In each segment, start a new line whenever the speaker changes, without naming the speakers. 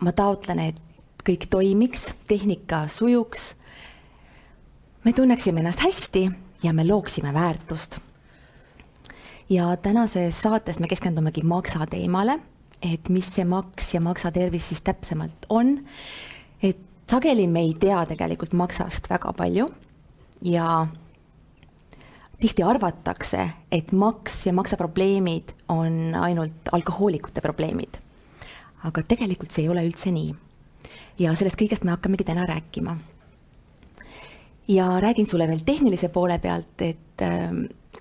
ma taotlen, et kõik toimiks, tehnika sujuks. me tunneksime ennast hästi ja me looksime väärtust. ja tänases saates me keskendumegi maksa teemale, et mis see maks ja maksatervis siis täpsemalt on. et sageli me ei tea tegelikult maksast väga palju ja tihti arvatakse, et maks ja maksaprobleemid on ainult alkohoolikute probleemid. Aga tegelikult see ei ole üldse nii. ja sellest kõigest me hakkamegi täna rääkima. ja räägin sulle veel tehnilise poole pealt, et äh,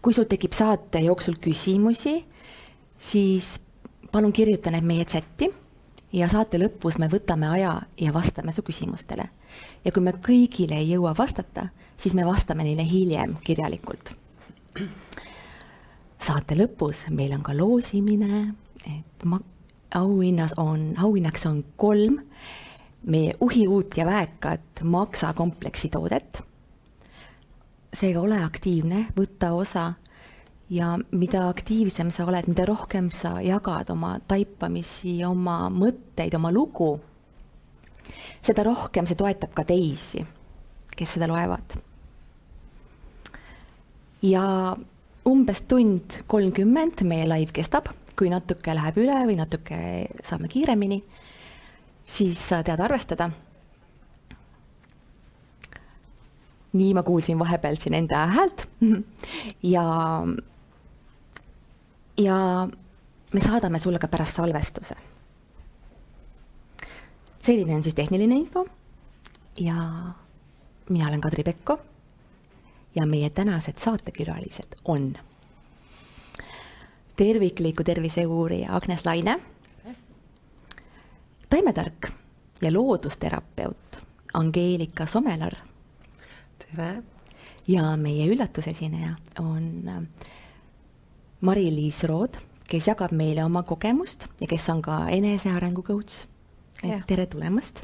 kui sul tekib saate jooksul küsimusi, siis palun kirjuta need meie chati ja saate lõpus me võtame aja ja vastame su küsimustele. ja kui me kõigile ei jõua vastata, siis me vastame neile hiljem kirjalikult saate lõpus meil on ka loosimine, et ma, auhinnas on, auhinnaks on kolm. Meie uhiuut ja väekat maksakompleksi toodet. seega ole aktiivne, võta osa ja mida aktiivsem sa oled, mida rohkem sa jagad oma taipamisi, oma mõtteid, oma lugu, seda rohkem see toetab ka teisi, kes seda loevad. Ja umbes tund kolmkümmend meie live kestab, kui natuke läheb üle või natuke saame kiiremini, siis tead arvestada. nii ma kuulsin vahepeal siin enda häält ja, ja me saadame sulle ka pärast salvestuse. selline on siis tehniline info ja mina olen Kadri Pekko ja meie tänased saatekülalised on tervikliku tervise uurija Agnes Laine, taimetark ja loodusterapeut Angeelika Somelar.
tere!
ja meie üllatusesineja on äh, Mari-Liis Rood, kes jagab meile oma kogemust ja kes on ka enesearengu coach. tere tulemast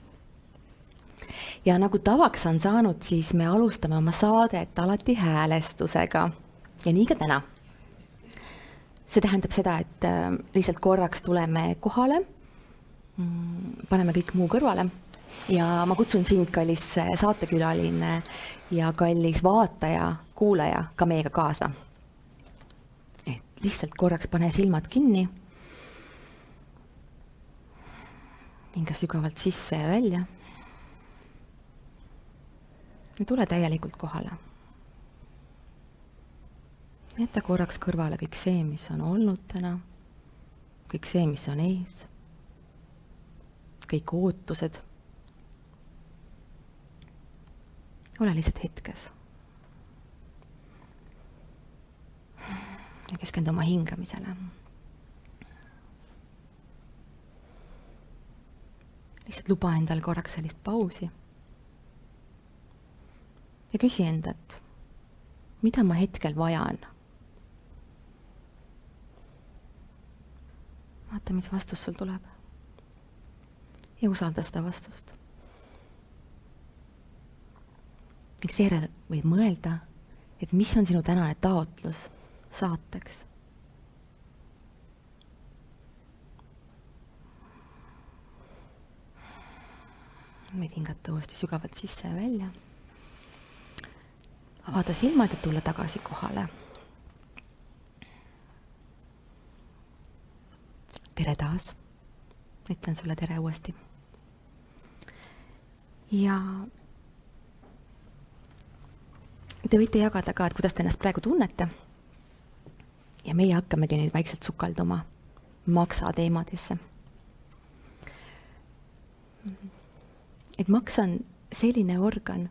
ja nagu tavaks on saanud, siis me alustame oma saadet alati häälestusega ja nii ka täna. See tähendab seda, et äh, lihtsalt korraks tuleme kohale, mm, paneme kõik muu kõrvale ja ma kutsun sind, kallis saatekülaline ja kallis vaataja, kuulaja ka meiega kaasa. et lihtsalt korraks pane silmad kinni. hinga sügavalt sisse ja välja ja tule täielikult kohale. Jäta korraks kõrvale kõik see, mis on olnud täna, kõik see, mis on ees, kõik ootused. ole lihtsalt hetkes. ja keskendu oma hingamisele. lihtsalt luba endale korraks sellist pausi ja küsi endalt, mida ma hetkel vajan. Vaata, mis vastus sul tuleb. ja usalda seda vastust. ning seejärel võid mõelda, et mis on sinu tänane taotlus saateks võid hingata uuesti sügavalt sisse ja välja avada silmad ja tulla tagasi kohale. Tere taas. ütlen sulle tere uuesti. ja te võite jagada ka, et kuidas te ennast praegu tunnete. ja meie hakkamegi nüüd vaikselt sukalduma maksateemadesse. et maks on selline organ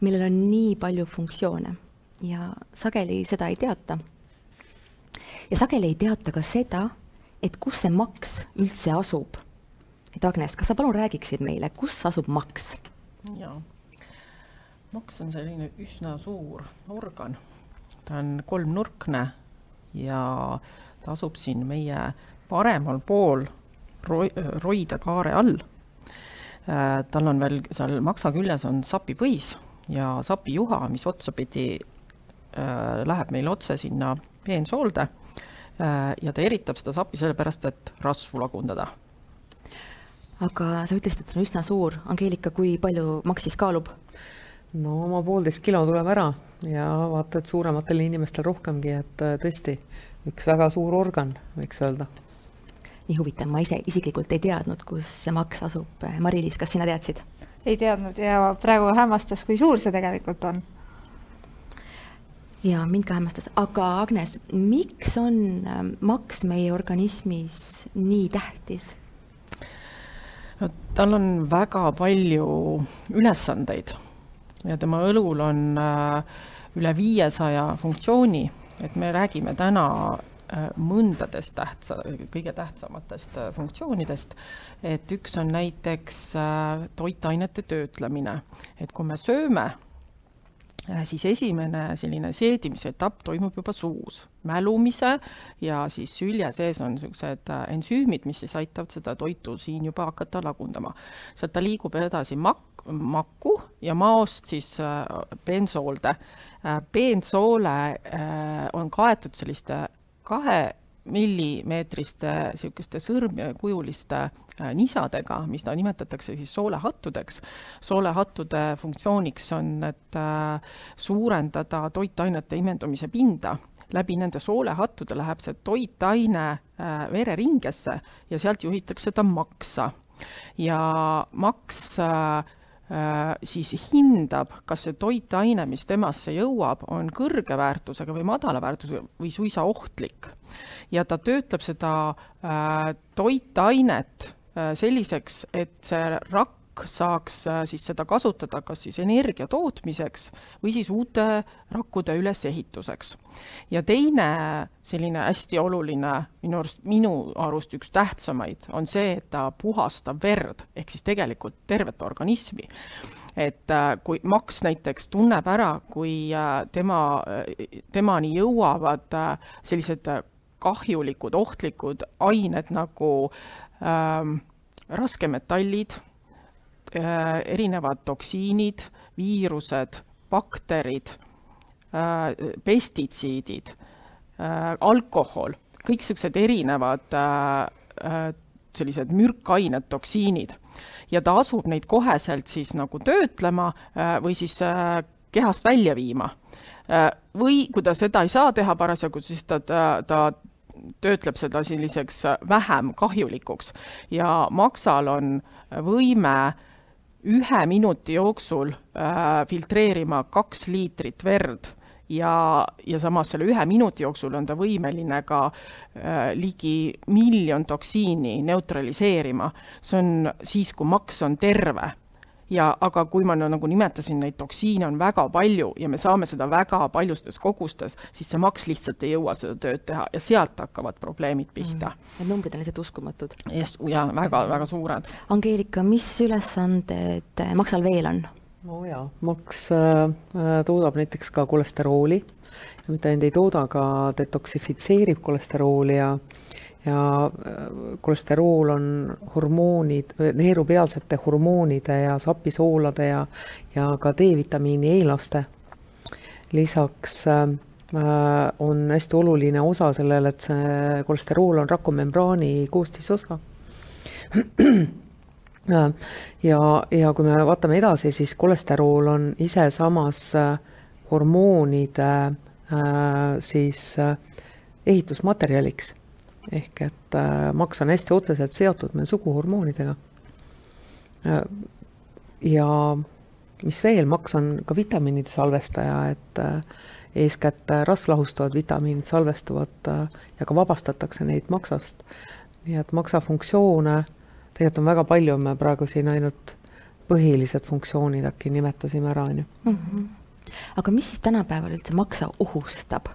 millel on nii palju funktsioone ja sageli seda ei teata. ja sageli ei teata ka seda, et kus see maks üldse asub. et Agnes, kas sa palun räägiksid meile, kus asub maks?
jaa, maks on selline üsna suur organ. ta on kolmnurkne ja ta asub siin meie paremal pool roi-, roide kaare all. Äh, tal on veel seal maksa küljes on sapipõis ja sapijuha, mis otsapidi äh, läheb meil otse sinna peensoolde ja ta eritab seda sappi sellepärast, et rasvu lagundada.
aga sa ütlesid, et on üsna suur. Angeelika, kui palju maks siis kaalub?
no oma poolteist kilo tuleb ära ja vaata, et suurematel inimestel rohkemgi, et äh, tõesti üks väga suur organ, võiks öelda.
nii huvitav, ma ise isiklikult ei teadnud, kus see maks asub. Mari-Liis, kas sina teadsid?
ei teadnud ja praegu hämmastas, kui suur see tegelikult on.
Ja mind ka hämmastas, aga Agnes, miks on ähm, maks meie organismis nii tähtis?
no tal on väga palju ülesandeid. Ja tema õlul on äh, üle viiesaja funktsiooni, et me räägime täna äh, mõndadest tähtsa, kõige tähtsamatest äh, funktsioonidest, et üks on näiteks toitainete töötlemine, et kui me sööme, siis esimene selline seedimise etapp toimub juba suus, mälumise ja siis sülje sees on niisugused ensüümid, mis siis aitavad seda toitu siin juba hakata lagundama. sealt ta liigub edasi mak-, makku ja maost siis bensoolde. bensoole äh, on kaetud selliste kahe millimeetriste niisuguste sõrmkujuliste äh, nisadega, mis nimetatakse siis soolehattudeks. soolehattude funktsiooniks on, et äh, suurendada toitainete imendumise pinda läbi nende soolehattude läheb see toitaine vereringesse ja sealt juhitakse ta maksa. ja maks äh, Äh, siis hindab, kas see toitaine, mis temasse jõuab, on kõrge väärtusega või madala väärtusega või suisa ohtlik. ja ta töötleb seda äh, toitainet äh, selliseks, et see rakk rakk saaks äh, siis seda kasutada kas siis energia tootmiseks või siis uute rakkude ülesehituseks. ja teine selline hästi oluline, minu arust, minu arust üks tähtsamaid, on see, et ta puhastab verd, ehk siis tegelikult tervet organismi et äh, kui maks näiteks tunneb ära, kui äh, tema, temani jõuavad sellised kahjulikud, ohtlikud ained nagu ähm, raskemetallid erinevad toksiinid, viirused, bakterid, äh, pestitsiidid, äh, alkohol, kõik niisugused erinevad sellised mürkained, toksiinid. ja ta asub neid koheselt siis nagu töötlema või siis kehast välja viima. või kui ta seda ei saa teha parasjagu, siis ta, ta, ta töötleb seda selliseks vähem kahjulikuks ja maksal on võime äh, ühe minuti jooksul äh, filtreerima kaks liitrit verd ja, ja samas selle ühe minuti jooksul on ta võimeline ka äh, ligi miljon toksiini neutraliseerima. see on siis, kui maks on terve ja aga kui ma nagu nimetasin, neid toksiine on väga palju ja me saame seda väga paljustes kogustes, siis see maks lihtsalt ei jõua seda tööd teha ja sealt hakkavad probleemid pihta mm..
Need numbrid on lihtsalt uskumatud.
just, ja väga-väga suured.
Angeelika, mis ülesanded maksal veel on?
oo oh jaa, maks äh, äh, toodab näiteks ka kolesterooli ja mitte ainult ei tooda, ka detoksifitseerib kolesterooli ja ja äh, kolesterool on hormoonid, neerupealsete hormoonide ja sapisoolade ja, ja ka D-vitamiini eelaste. lisaks äh, on hästi oluline osa sellel, et see kolesterool on rakumembraani koostisosa ja, ja kui me vaatame edasi, siis kolesterool on ise samas äh, hormoonide äh, siis äh, ehitusmaterjaliks ehk et äh, maks on hästi otseselt seotud meil suguhormoonidega äh,. ja mis veel, maks on ka vitamiinide salvestaja, et äh, eeskätt rasvlahustavad vitamiinid salvestuvad ja ka vabastatakse neid maksast. nii et maksa funktsioone tegelikult on väga palju, me praegu siin ainult põhilised funktsioonid äkki nimetasime ära, on ju. Mhm.
aga mis siis tänapäeval üldse maksa ohustab?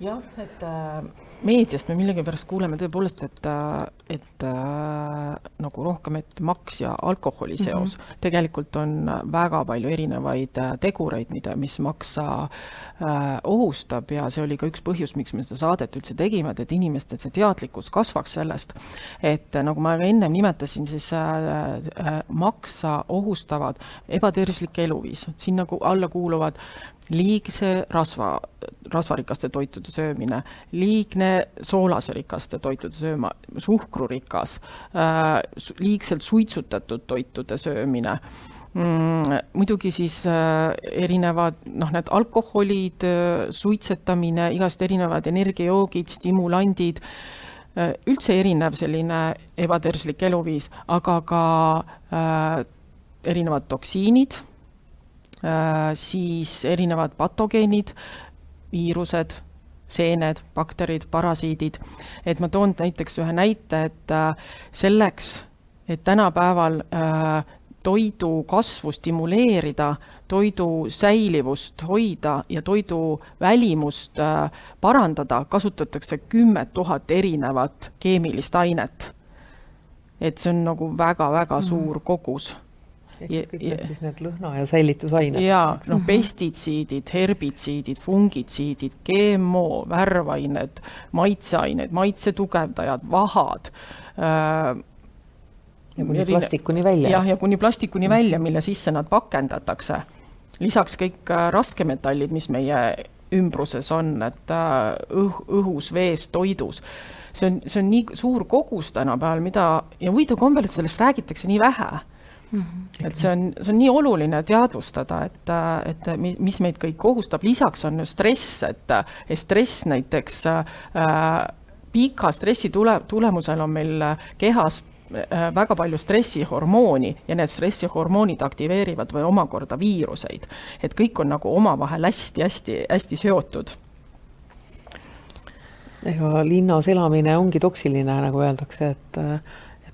Jah, et äh, meediast me millegipärast kuuleme tõepoolest, et, äh, et äh, nagu rohkem, et maks ja alkoholi mhm. seos mm. -hmm. tegelikult on väga palju erinevaid äh, tegureid, mida, mis maksa äh, ohustab ja see oli ka üks põhjus, miks me seda saadet üldse tegime, et, et inimestel see teadlikkus kasvaks sellest. et äh, nagu ma ka ennem nimetasin, siis äh, äh, maksa ohustavad ebatervislik eluviis, sinna alla kuuluvad liigse rasva, rasvarikaste toitude söömine, liigne soolasrikaste toitude sööma, suhkrurikas äh,, liigselt suitsutatud toitude söömine mm,. muidugi siis äh, erinevad noh, need alkoholid äh,, suitsetamine, igast erinevad energiajoogid, stimulandid üldse erinev selline ebatervislik eluviis, aga ka äh, erinevad toksiinid siis erinevad patogeenid, viirused seened, bakterid, parasiidid. et ma toon näiteks ühe näite, et äh, selleks, et tänapäeval äh, toidu kasvu stimuleerida, toidu säilivust hoida ja toidu välimust äh, parandada, kasutatakse kümmet tuhat erinevat keemilist ainet. et see on nagu väga-väga mm. suur kogus
ehk kõik need siis need lõhna- ja säilitusained.
jaa, noh, pestitsiidid, herbitsiidid, fungitsiidid, GMO, värvained, maitseained, maitse tugevdajad, vahad äh,,
ja kuni erine... plastikuni välja.
jah, ja kuni plastikuni mm. välja, mille sisse nad pakendatakse. lisaks kõik äh, raskemetallid, mis meie ümbruses on, et äh, õh-, õhus, vees, toidus. see on, see on nii suur kogus tänapäeval, mida, ja huvitav kombel, et sellest räägitakse nii vähe Mm -hmm. et see on, see on nii oluline teadvustada, et, et mis meid kõik ohustab, lisaks on ju stress, et, et stress näiteks äh, pika stressi tule, tulemusel on meil kehas Äh, väga palju stressihormooni ja need stressihormoonid aktiveerivad või omakorda viiruseid. et kõik on nagu omavahel hästi-hästi-hästi seotud.
ega linnas elamine ongi toksiline, nagu öeldakse, et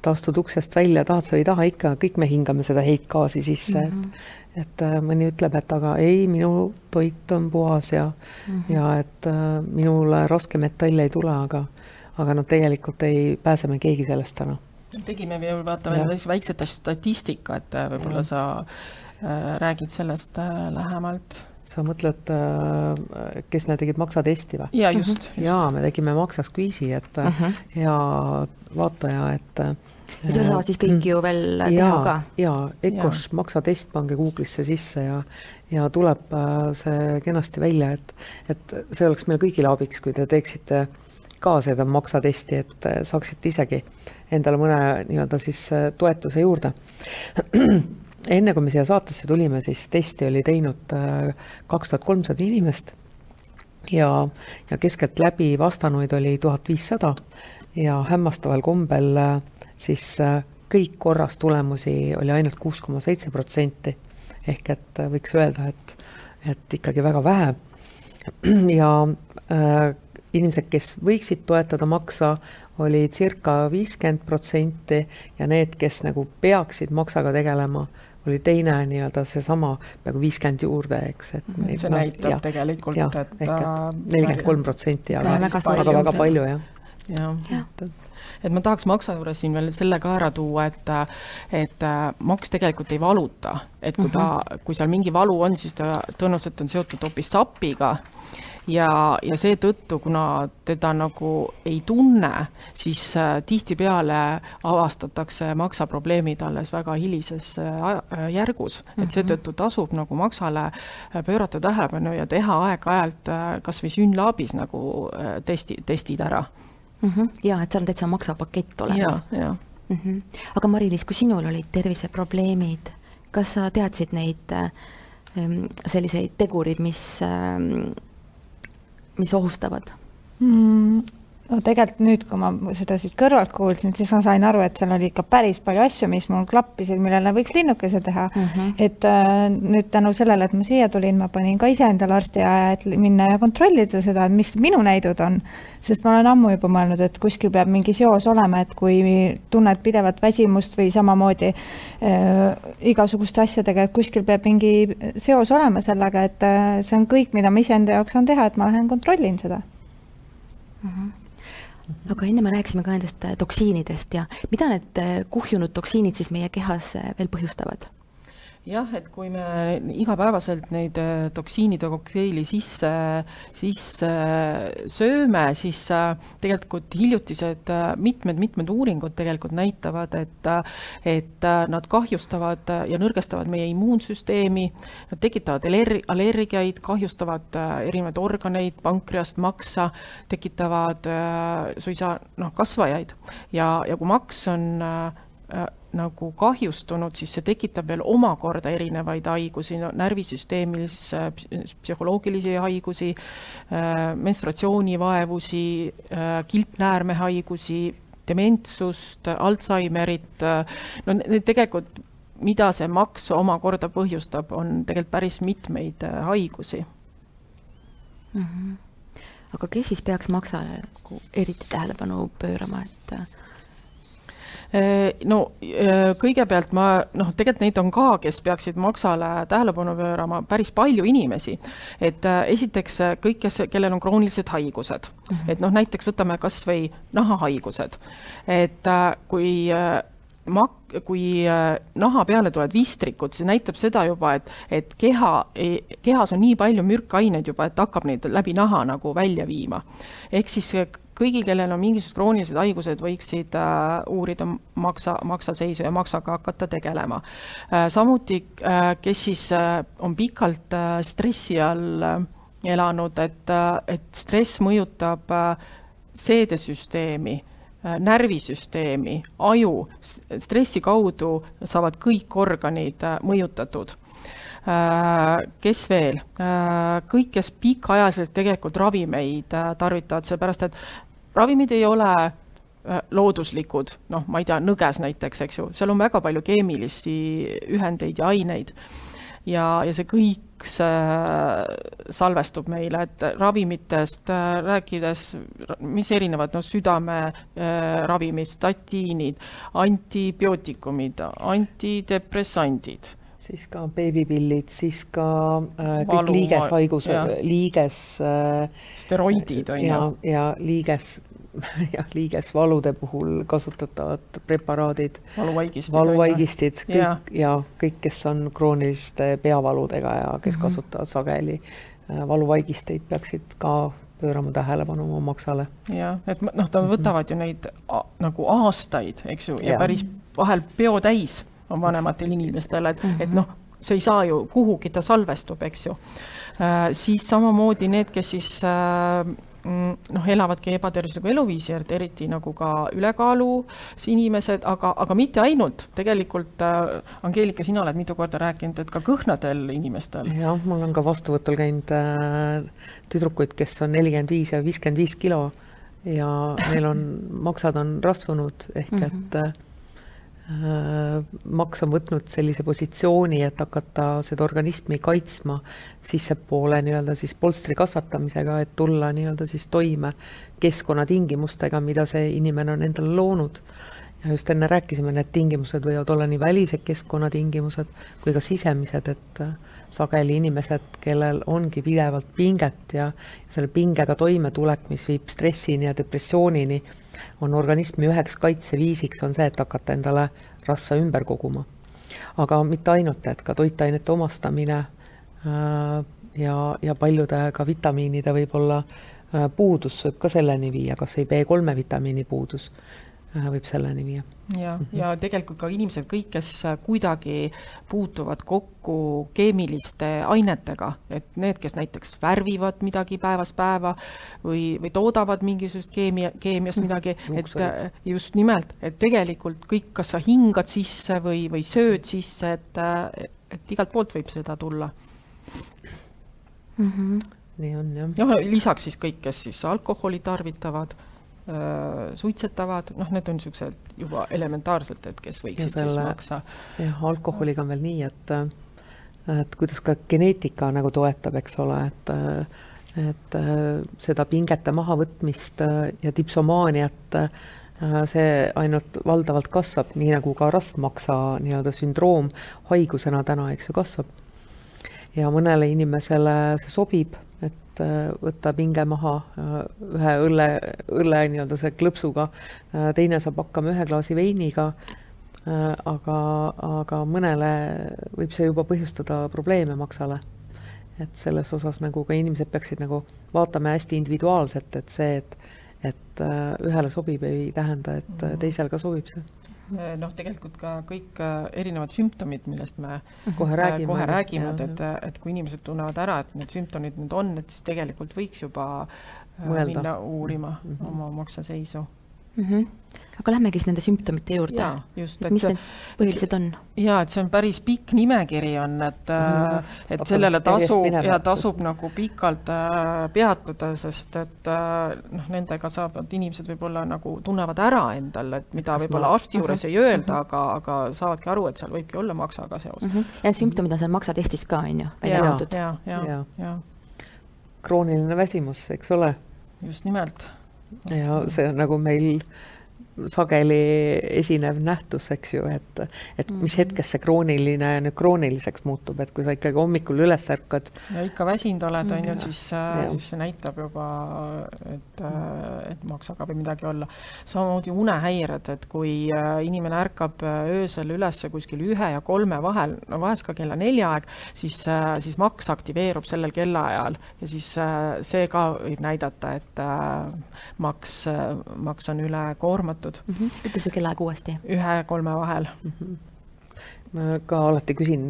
et astud uksest välja, tahad sa või ei taha, ikka kõik me hingame seda heitgaasi sisse mm, -hmm. et et äh, mõni ütleb, et aga ei, minu toit on puhas ja mm -hmm. ja et äh, minule raskemetalle ei tule, aga aga noh, tegelikult ei pääse me keegi sellest täna
tegime veel, vaata veel sellist väikset statistikat, äh, võib-olla sa äh, räägid sellest äh, lähemalt
sa mõtled, kes me tegid maksatesti või?
jaa, just, just..
jaa, me tegime maksaskviisi, et uh -huh. hea vaataja, et
ja seda saavad siis kõik ju veel ja, teha ka?
jaa, EKOS maksatest, pange Google'isse sisse ja ja tuleb see kenasti välja, et et see oleks meile kõigile abiks, kui te teeksite ka seda maksatesti, et saaksite isegi endale mõne nii-öelda siis äh, toetuse juurde. enne kui me siia saatesse tulime, siis testi oli teinud äh, kaks tuhat kolmsada inimest ja, ja keskeltläbi vastanuid oli tuhat viissada ja hämmastaval kombel äh, siis kõik korras tulemusi oli ainult kuus koma seitse protsenti. ehk et võiks öelda, et, et ikkagi väga vähe. ja äh, inimesed, kes võiksid toetada maksa, oli circa viiskümmend protsenti ja need, kes nagu peaksid maksaga tegelema, oli teine nii-öelda seesama peaaegu viiskümmend juurde, eks, et
mm -hmm. see no, näitab ja, tegelikult, et
et nelikümmend kolm protsenti, aga väga, väga, väga palju, jah.
jah ja. ja., et ma tahaks maksa juures siin veel selle ka ära tuua, et et maks tegelikult ei valuta, et kui ta -hmm. kui seal mingi valu on, siis ta tõenäoliselt on seotud hoopis sapiga ja, ja seetõttu, kuna teda nagu ei tunne, siis äh, tihtipeale avastatakse maksaprobleemid alles väga hilises äh, äh, järgus, et mhm. seetõttu tasub nagu maksale pöörata tähelepanu ja teha aeg-ajalt kas või Synlabis nagu testi, testid ära
mm. -hmm. ja et seal on täitsa maksapakett olemas. Mm -hmm. aga Mari-Liis, kui sinul olid terviseprobleemid, kas sa teadsid neid äh, selliseid tegureid, mis äh, mis ohustavad
mm,? No tegelikult nüüd, kui ma seda siit kõrvalt kuulsin, siis ma sain aru, et seal oli ikka päris palju asju, mis mul klappisid, millele võiks linnukese teha mm. -hmm. et äh, nüüd tänu sellele, et ma siia tulin, ma panin ka iseendale arstiaja, et minna ja kontrollida seda, mis minu näidud on. sest ma olen ammu juba mõelnud, et kuskil peab mingi seos olema, et kui tunned pidevat väsimust või samamoodi äh, igasuguste asjadega, et kuskil peab mingi seos olema sellega, et äh, see on kõik, mida ma iseenda jaoks saan teha, et ma lähen kontrollin seda
mm. Aga enne me rääkisime ka nendest toksiinidest ja mida need äh, kuhjunud toksiinid siis meie kehas äh, veel põhjustavad?
Jah, et kui me igapäevaselt neid äh, toksiinide kokteili sisse, sisse sööme, siis äh, tegelikult hiljutised mitmed-mitmed uuringud tegelikult näitavad, et, et nad kahjustavad ja nõrgestavad meie immuunsüsteemi, nad tekitavad aller-, allergiaid, kahjustavad erinevaid organeid, pankreast, maksa, tekitavad suisa noh, kasvajaid. Ja, ja kui maks on äh, nagu kahjustunud, siis see tekitab veel omakorda erinevaid haigusi, no närvisüsteemis psühholoogilisi haigusi, äh, menstruatsioonivaevusi, äh, kilpnäärmehaigusi, dementsust, Alžeimerit, äh, no need tegelikult, mida see maks omakorda põhjustab, on tegelikult päris mitmeid haigusi
mm. -hmm. aga kes siis peaks maksale nagu eriti tähelepanu pöörama, et
Äh, no äh, kõigepealt ma noh, tegelikult neid on ka, kes peaksid maksale tähelepanu pöörama, päris palju inimesi. et äh, esiteks kõik, kes, kellel on kroonilised haigused mm, -hmm. et noh, näiteks võtame kas või nahahaigused, et kui mak-, kui naha peale tulevad vistrikud, see näitab seda juba, et, et keha, kehas on nii palju mürkaineid juba, et hakkab neid läbi naha nagu välja viima. ehk siis kõigil, kellel on mingisugused kroonilised haigused, võiksid äh, uurida maksa, maksaseisu ja maksaga hakata tegelema äh,. samuti äh,, kes siis on pikalt stressi all elanud, et et stress mõjutab seedesüsteemi närvisüsteemi, aju, stressi kaudu saavad kõik organid mõjutatud kes veel, kõik, kes pikaajaliselt tegelikult ravimeid tarvitavad, seepärast et ravimid ei ole looduslikud, noh, ma ei tea, nõges näiteks, eks ju, seal on väga palju keemilisi ühendeid ja aineid. ja, ja see kõik see salvestub meile, et ravimitest rääkides, mis erinevad, no südameravimid, statiinid, antibiootikumid, antidepressandid
siis ka beebipillid, siis ka äh, kõik Valu, liigeshaigus, liiges äh,.
steroidid on ju.
ja, ja liiges, jah, liigesvalude puhul kasutatavad preparaadid.
valuvaigistid.
valuvaigistid, kõik ja. ja kõik, kes on krooniliste peavaludega ja kes mm -hmm. kasutavad sageli äh, valuvaigisteid, peaksid ka pöörama tähelepanu oma maksale.
jah, et noh, ta võtavad mm -hmm. ju neid a, nagu aastaid, eks ju, ja, ja päris vahel peo täis on vanematel inimestel, et mm, -hmm. et noh, see ei saa ju, kuhugi ta salvestub, eks ju äh,. siis samamoodi need, kes siis äh, noh, elavadki ebatervislikku eluviisi, eriti nagu ka ülekaalus inimesed, aga, aga mitte ainult, tegelikult äh, Angeelika, sina oled mitu korda rääkinud, et ka kõhnadel inimestel.
jah, mul on ka vastuvõtul käinud äh, tüdrukuid, kes on nelikümmend viis ja viiskümmend viis kilo ja neil on, maksad on rasvunud, ehk mm -hmm. et Äh, maks on võtnud sellise positsiooni, et hakata seda organismi kaitsma sissepoole nii-öelda siis polstri kasvatamisega, et tulla nii-öelda siis toime keskkonnatingimustega, mida see inimene on endale loonud. ja just enne rääkisime, need tingimused võivad olla nii välised keskkonnatingimused kui ka sisemised, et äh, sageli inimesed, kellel ongi pidevalt pinget ja selle pingega toimetulek, mis viib stressini ja depressioonini on organismi üheks kaitseviisiks, on see, et hakata endale rasva ümber koguma. aga mitte ainult, et ka toitainete omastamine äh, ja, ja paljude ka vitamiinide võib-olla äh, puudus võib ka selleni viia, kas või B3 vitamiini puudus võib selleni viia.
ja mm, -hmm. ja tegelikult ka inimesed kõik, kes äh, kuidagi puutuvad kokku keemiliste ainetega, et need, kes näiteks värvivad midagi päevast päeva või, või toodavad mingisugust keemia, keemiast mhm. midagi, et äh, just nimelt, et tegelikult kõik, kas sa hingad sisse või, või sööd sisse, et, et igalt poolt võib seda tulla
mm. -hmm. nii on jah.
jah, lisaks siis kõik, kes siis alkoholi tarvitavad Äh, suitsetavad, noh, need on niisugused juba elementaarselt, et kes võiksid selle, siis maksa.
jah, alkoholiga on veel nii, et et kuidas ka geneetika nagu toetab, eks ole, et et seda pingete mahavõtmist ja dipsomaaniat see ainult valdavalt kasvab, nii nagu ka rastmaksa nii-öelda sündroom haigusena täna, eks ju, kasvab. ja mõnele inimesele see sobib et äh, võtta pinge maha äh, ühe õlle, õlle nii-öelda see klõpsuga, äh, teine saab hakkama ühe klaasi veiniga, aga, aga mõnele võib see juba põhjustada probleeme maksale. et selles osas nagu ka inimesed peaksid nagu vaatama hästi individuaalselt, et see, et, et ühele sobib, ei tähenda, et mhm. teisel ka sobib see
noh, tegelikult ka kõik äh, erinevad sümptomid, millest me
kohe räägime,
kohe räägime, et, et, et kui inimesed tunnevad ära, et need sümptomid nüüd on, et siis tegelikult võiks juba Mõelda. minna uurima mm -hmm. oma makseseisu
mm. -hmm aga lähmegi siis nende sümptomite juurde.
just,
et mis need põhilised on?
ja et see on päris pikk nimekiri on, et mm, et sellele tasub ja tasub nagu pikalt äh, peatuda, sest et äh, noh, nendega saavad inimesed võib-olla nagu tunnevad ära endal, et mida võib-olla arsti juures uh -huh. ei öelda -huh. aga, aga saavadki aru, et seal võibki olla maksaga seos uh.
-huh. ja sümptomid on seal maksatestis ka, on ju, välja
toodud? ja, ja, ja, ja.
krooniline väsimus, eks ole.
just nimelt.
Ja see on nagu meil sageli esinev nähtus, eks ju, et, et mis mhm. hetkest see krooniline nüüd krooniliseks muutub, et kui sa ikkagi hommikul üles ärkad.
ja ikka väsinud oled, on ju, mhm. siis, äh, siis see näitab juba, et, äh, et maksab või midagi olla. samamoodi unehäired, et kui äh, inimene ärkab öösel üles kuskil ühe ja kolme vahel, no vahest ka kella nelja aeg, siis, siis maks aktiveerub sellel kellaajal ja siis see ka võib näidata, et maks, maks on üle koormatud tehtud
mm. -hmm. ütle see kellaaeg uuesti.
ühe-kolme vahel mm.
-hmm ma ka alati küsin,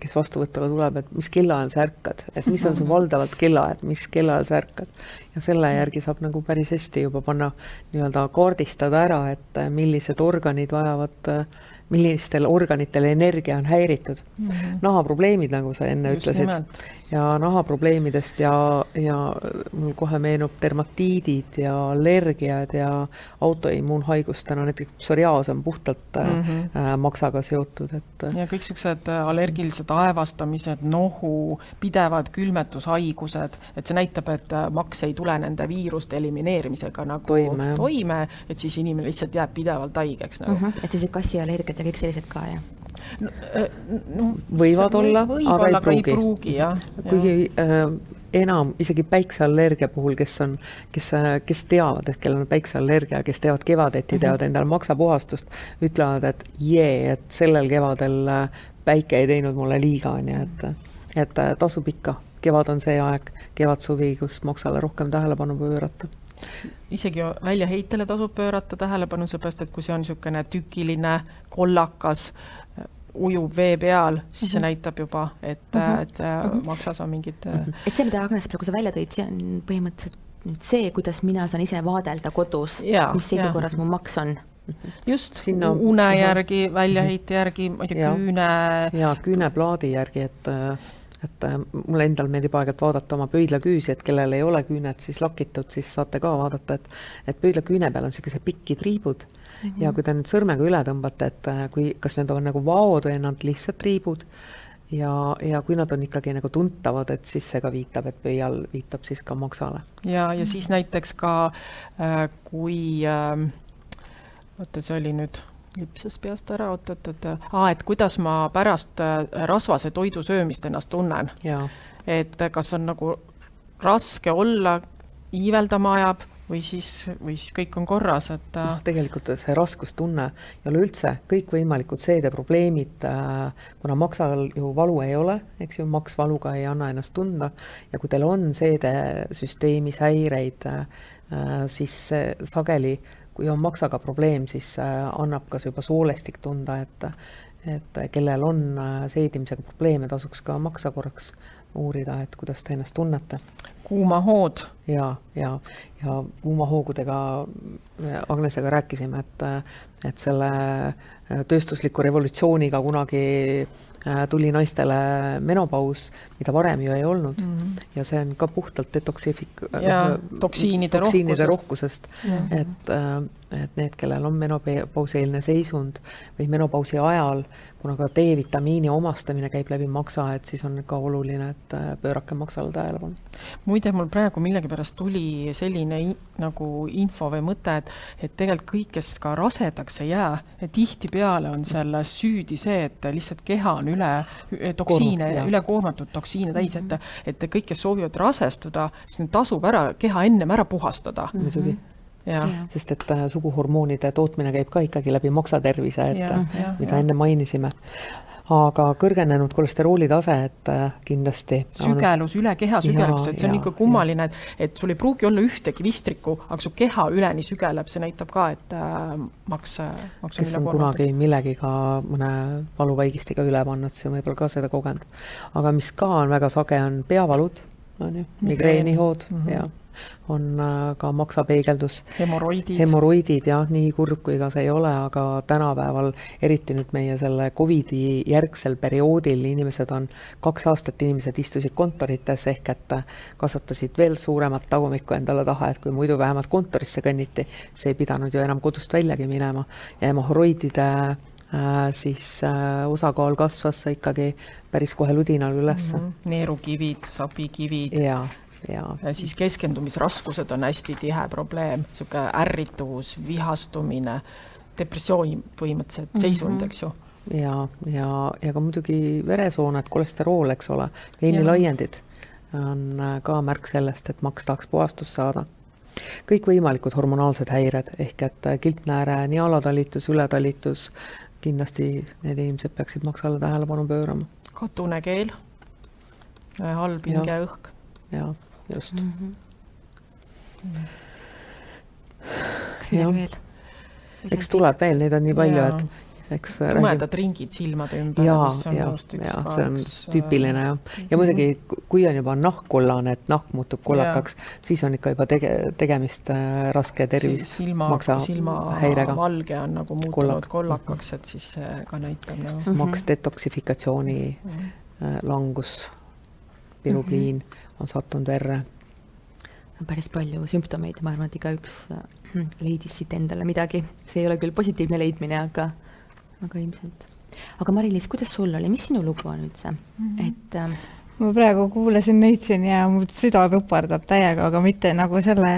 kes vastuvõtule tuleb, et mis kellaajal sa ärkad, et mis on su valdavalt kellaaeg, mis kellaajal sa ärkad. ja selle järgi saab nagu päris hästi juba panna nii-öelda kaardistada ära, et millised organid vajavad äh, millistel organitel energia on häiritud mm. -hmm. nahaprobleemid, nagu sa enne Just ütlesid. Ja nahaprobleemidest ja, ja mul kohe meenub dermatiidid ja allergiad ja autoimmuunhaigustena näiteks psoriaas on puhtalt mm -hmm. äh, maksaga seotud, et.
ja kõik niisugused äh, allergilised aevastamised, nohu, pidevad külmetushaigused, et see näitab, et äh, maks ei tule nende viiruste elimineerimisega nagu toime, toime, et siis inimene lihtsalt jääb pidevalt haigeks nagu mm.
-hmm. et sellised kassiallergiad ja kõik sellised ka, jah?
No, äh, võivad või, olla, aga ei pruugi,
pruugi.
kuigi äh, enam isegi päikseallergia puhul, kes on, kes, äh, kes teavad, et kellel on päikseallergia, kes teevad kevadeti -hmm. teevad endale maksapuhastust, ütlevad, et jee, et sellel kevadel äh, päike ei teinud mulle liiga, on ju, et, et tasub ikka, kevad on see aeg, kevad-suvi, kus maksale rohkem tähelepanu pöörata
isegi väljaheitele tasub pöörata tähelepanu, seepärast et kui see on niisugune tükiline, kollakas, ujub vee peal, siis see mm -hmm. näitab juba, et mm, -hmm. et mm -hmm. maksas on mingid mm. -hmm.
et see, mida Agnes praegu sa välja tõid, see on põhimõtteliselt nüüd see, kuidas mina saan ise vaadelda kodus, mis seisukorras mu maks on
just, Sinna... une järgi, väljaheite järgi, ma ei tea, küüne.
ja küüneplaadi järgi, et et mulle endal meeldib aeg-ajalt vaadata oma pöidlaküüsi, et kellel ei ole küüned siis lakitud, siis saate ka vaadata, et et pöidlaküüne peal on niisugused pikid triibud mm -hmm. ja kui te nüüd sõrmega üle tõmbate, et äh, kui, kas need on nagu vaod või on nad lihtsalt triibud ja, ja kui nad on ikkagi nagu tuntavad, et siis see ka viitab, et pöial viitab siis ka maksale.
ja, ja siis näiteks ka äh, kui äh, oota, see oli nüüd lipsas peast ära, oot-oot-oot, aa, et kuidas ma pärast äh, rasvase toidu söömist ennast tunnen. et kas on nagu raske olla, iiveldama ajab või siis, või siis kõik on korras, et
äh, noh, tegelikult see raskustunne ja üleüldse kõikvõimalikud seedeprobleemid, äh, kuna maksal ju valu ei ole, eks ju, maks valuga ei anna ennast tunda ja kui teil on seedesüsteemis häireid, siis sageli kui on maksaga probleem, siis äh, annab ka see juba soolestik tunda, et et kellel on äh, seedimisega probleeme, tasuks ka maksa korraks uurida, et kuidas te ennast tunnete.
Kuumahood.
ja, ja, ja kuumahoogudega Agnesega rääkisime, et, et selle tööstusliku revolutsiooniga kunagi tuli naistele menopaus, mida varem ju ei olnud mm. -hmm. ja see on ka puhtalt detoksifik-.
ja toksiinide,
toksiinide rohkusest, rohkusest., et, äh, et need, kellel on menopauseelne seisund või menopausi ajal kuna ka D-vitamiini omastamine käib läbi maksa, et siis on ka oluline, et äh, pöörake maksale tähelepanu.
muide, mul praegu millegipärast tuli selline in, nagu info või mõte, et, et tegelikult kõik, kes ka rasedaks ei jää, tihtipeale on selles süüdi see, et lihtsalt keha on üle toksiine, ülekoormatud toksiine täis, et, et kõik, kes soovivad rasestuda, siis neil tasub ära keha ennem ära puhastada.
muidugi. Sest et äh, suguhormoonide tootmine käib ka ikkagi läbi maksatervise, et ja, ja, mida ja. enne mainisime aga kõrgenenud kolesterooli tase, et äh, kindlasti.
sügelus, üle keha sügelus, et see on ikka kummaline, et, et sul ei pruugi olla ühtegi vistrikku, aga su keha üleni sügeleb, see näitab ka, et äh, maks, maks
kes on kunagi millegiga mõne valuvaigistiga üle pannud, siis on võib-olla ka seda kogenud. aga mis ka on väga sage, on peavalud, on ju, migreenihood mm -hmm. ja on äh, ka maksapeegeldus.
hemoroidid.
hemoroidid jah, nii kurb kui ka see ei ole, aga tänapäeval, eriti nüüd meie selle Covidi järgsel perioodil, inimesed on, kaks aastat inimesed istusid kontorites ehk et kasvatasid veel suuremat tagumikku endale taha, et kui muidu vähemalt kontorisse kõnniti, see ei pidanud ju enam kodust väljagi minema ja hemoroidide äh, siis äh, osakaal kasvas ikkagi päris kohe ludinal üles mm.
-hmm. neerukivid, sapikivid.
jaa
ja, ja siis keskendumisraskused on hästi tihe probleem, niisugune ärrituvus, vihastumine, depressiooni põhimõtteliselt mm -hmm. seisund, eks ju.
ja, ja, ja ka muidugi veresooned, kolesterool, eks ole, veinilaiendid on äh, ka märk sellest, et maks tahaks puhastust saada. kõikvõimalikud hormonaalsed häired ehk et äh, kilpnääre, nii alatalitus, ületalitus, kindlasti need inimesed peaksid maksale tähelepanu pöörama.
katune keel, halb hingeõhk.
jaa just mm.
-hmm. kas midagi veel?
eks tuleb veel, neid on nii palju, et eks
tumedad räägib... ringid silmade ümber.
ja, ja, ja see on tüüpiline jah. ja mhm. muidugi, kui on juba nahk kollane, et nahk muutub kollakaks, siis on ikka juba tege-, tegemist äh, raske tervis
silma, silmahäirega. valge on nagu muutunud Kollak. kollakaks, et siis see ka näitab nagu
no.. maks detoksifikatsiooni mm -hmm. langus, pirubliin mm. -hmm on sattunud verre.
päris palju sümptomeid, ma arvan, et igaüks äh, leidis siit endale midagi, see ei ole küll positiivne leidmine, aga, aga ilmselt. aga Mari-Liis, kuidas sul oli, mis sinu lugu on üldse mm, -hmm. et äh,
ma praegu kuulasin neid siin ja mu süda pupardab täiega, aga mitte nagu selle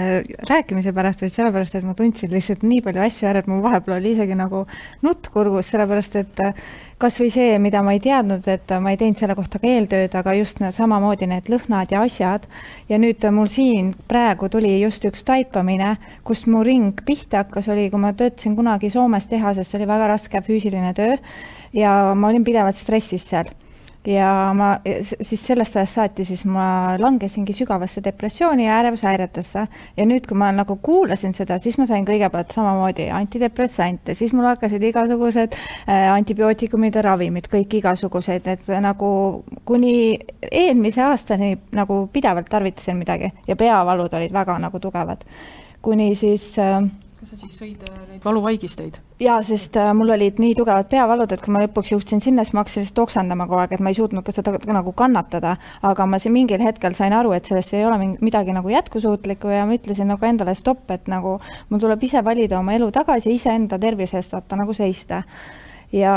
rääkimise pärast, vaid sellepärast, et ma tundsin lihtsalt nii palju asju ära, et mul vahepeal oli isegi nagu nutt kurgus, sellepärast et äh, kas või see, mida ma ei teadnud, et ma ei teinud selle kohta ka eeltööd, aga just samamoodi need lõhnad ja asjad. ja nüüd mul siin praegu tuli just üks taipamine, kust mu ring pihta hakkas, oli, kui ma töötasin kunagi Soomes tehases, see oli väga raske füüsiline töö ja ma olin pidevalt stressis seal ja ma siis sellest ajast saati siis ma langesingi sügavasse depressiooni ja ärevushäiretesse ja nüüd, kui ma nagu kuulasin seda, siis ma sain kõigepealt samamoodi antidepressante, siis mul hakkasid igasugused äh, antibiootikumide ravimid, kõik igasugused, et nagu kuni eelmise aastani nagu pidevalt tarvitasin midagi ja peavalud olid väga nagu tugevad. kuni siis äh,
kas sa siis sõid äh, neid valuvaigisteid?
jaa, sest äh, mul olid nii tugevad peavalud, et kui ma lõpuks jõudsin sinna, siis ma hakkasin lihtsalt oksendama kogu aeg, et ma ei suutnud ka seda nagu kannatada. aga ma siin mingil hetkel sain aru, et sellest ei ole midagi nagu jätkusuutlikku ja ma ütlesin nagu endale stopp, et nagu mul tuleb ise valida oma elu tagasi, iseenda tervise eest vaata nagu seista. ja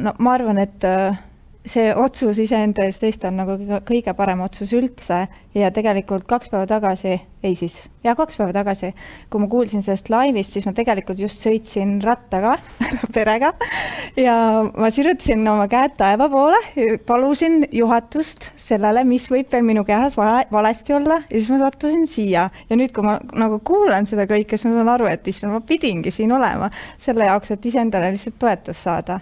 no ma arvan, et äh, see otsus iseenda eest seista on nagu kõige parem otsus üldse ja tegelikult kaks päeva tagasi, ei siis, ja kaks päeva tagasi, kui ma kuulsin sellest laivist, siis ma tegelikult just sõitsin rattaga perega ja ma sirutasin oma käed taeva poole, palusin juhatust sellele, mis võib veel minu kehas vale, valesti olla ja siis ma sattusin siia. Ja nüüd, kui ma nagu kuulan seda kõike, siis ma saan aru, et issand, ma pidingi siin olema selle jaoks, et iseendale lihtsalt toetust saada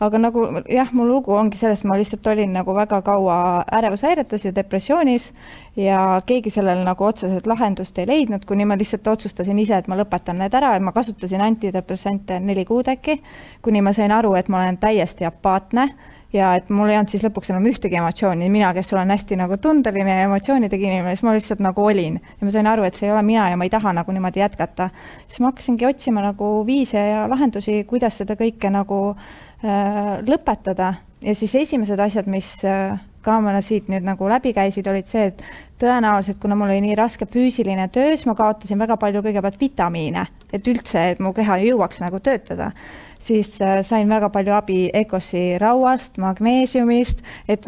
aga nagu jah, mu lugu ongi selles, ma lihtsalt olin nagu väga kaua ärevushäiretes ja depressioonis ja keegi sellele nagu otseselt lahendust ei leidnud, kuni ma lihtsalt otsustasin ise, et ma lõpetan need ära ja ma kasutasin antidepressante neli kuud äkki, kuni ma sain aru, et ma olen täiesti apaatne ja et mul ei olnud siis lõpuks enam ühtegi emotsiooni, mina, kes olen hästi nagu tundeline ja emotsioonidega inimene, siis ma lihtsalt nagu olin. ja ma sain aru, et see ei ole mina ja ma ei taha nagu niimoodi jätkata. siis ma hakkasingi otsima nagu viise ja lahendusi, kuidas seda kõike nagu lõpetada. Ja siis esimesed asjad, mis äh, ka mulle siit nüüd nagu läbi käisid, olid see, et tõenäoliselt, kuna mul oli nii raske füüsiline töö, siis ma kaotasin väga palju kõigepealt vitamiine, et üldse, et mu keha jõuaks nagu töötada siis äh, sain väga palju abi ECOS-i rauast, magneesiumist, et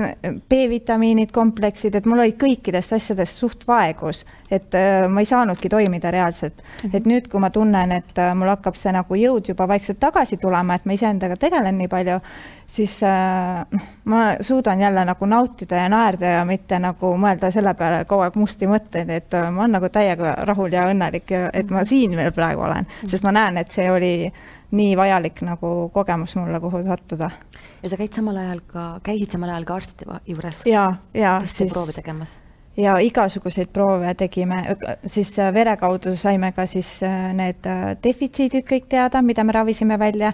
B-vitamiinid, kompleksid, et mul oli kõikidest asjadest suht vaegus. et äh, ma ei saanudki toimida reaalselt mm. -hmm. et nüüd, kui ma tunnen, et äh, mul hakkab see nagu jõud juba vaikselt tagasi tulema, et ma iseendaga tegelen nii palju, siis noh, ma suudan jälle nagu nautida ja naerda ja mitte nagu mõelda selle peale kogu aeg musti mõtteid, et ma olen nagu täiega rahul ja õnnelik ja et ma siin veel praegu olen, mhm. sest ma näen, et see oli nii vajalik nagu kogemus mulle, kuhu sattuda.
ja sa käid samal ajal ka, käisid samal ajal ka arstide juures?
ja, ja
siis proove tegemas?
ja igasuguseid proove tegime, siis vere kaudu saime ka siis äh, need äh, defitsiidid kõik teada, mida me ravisime välja,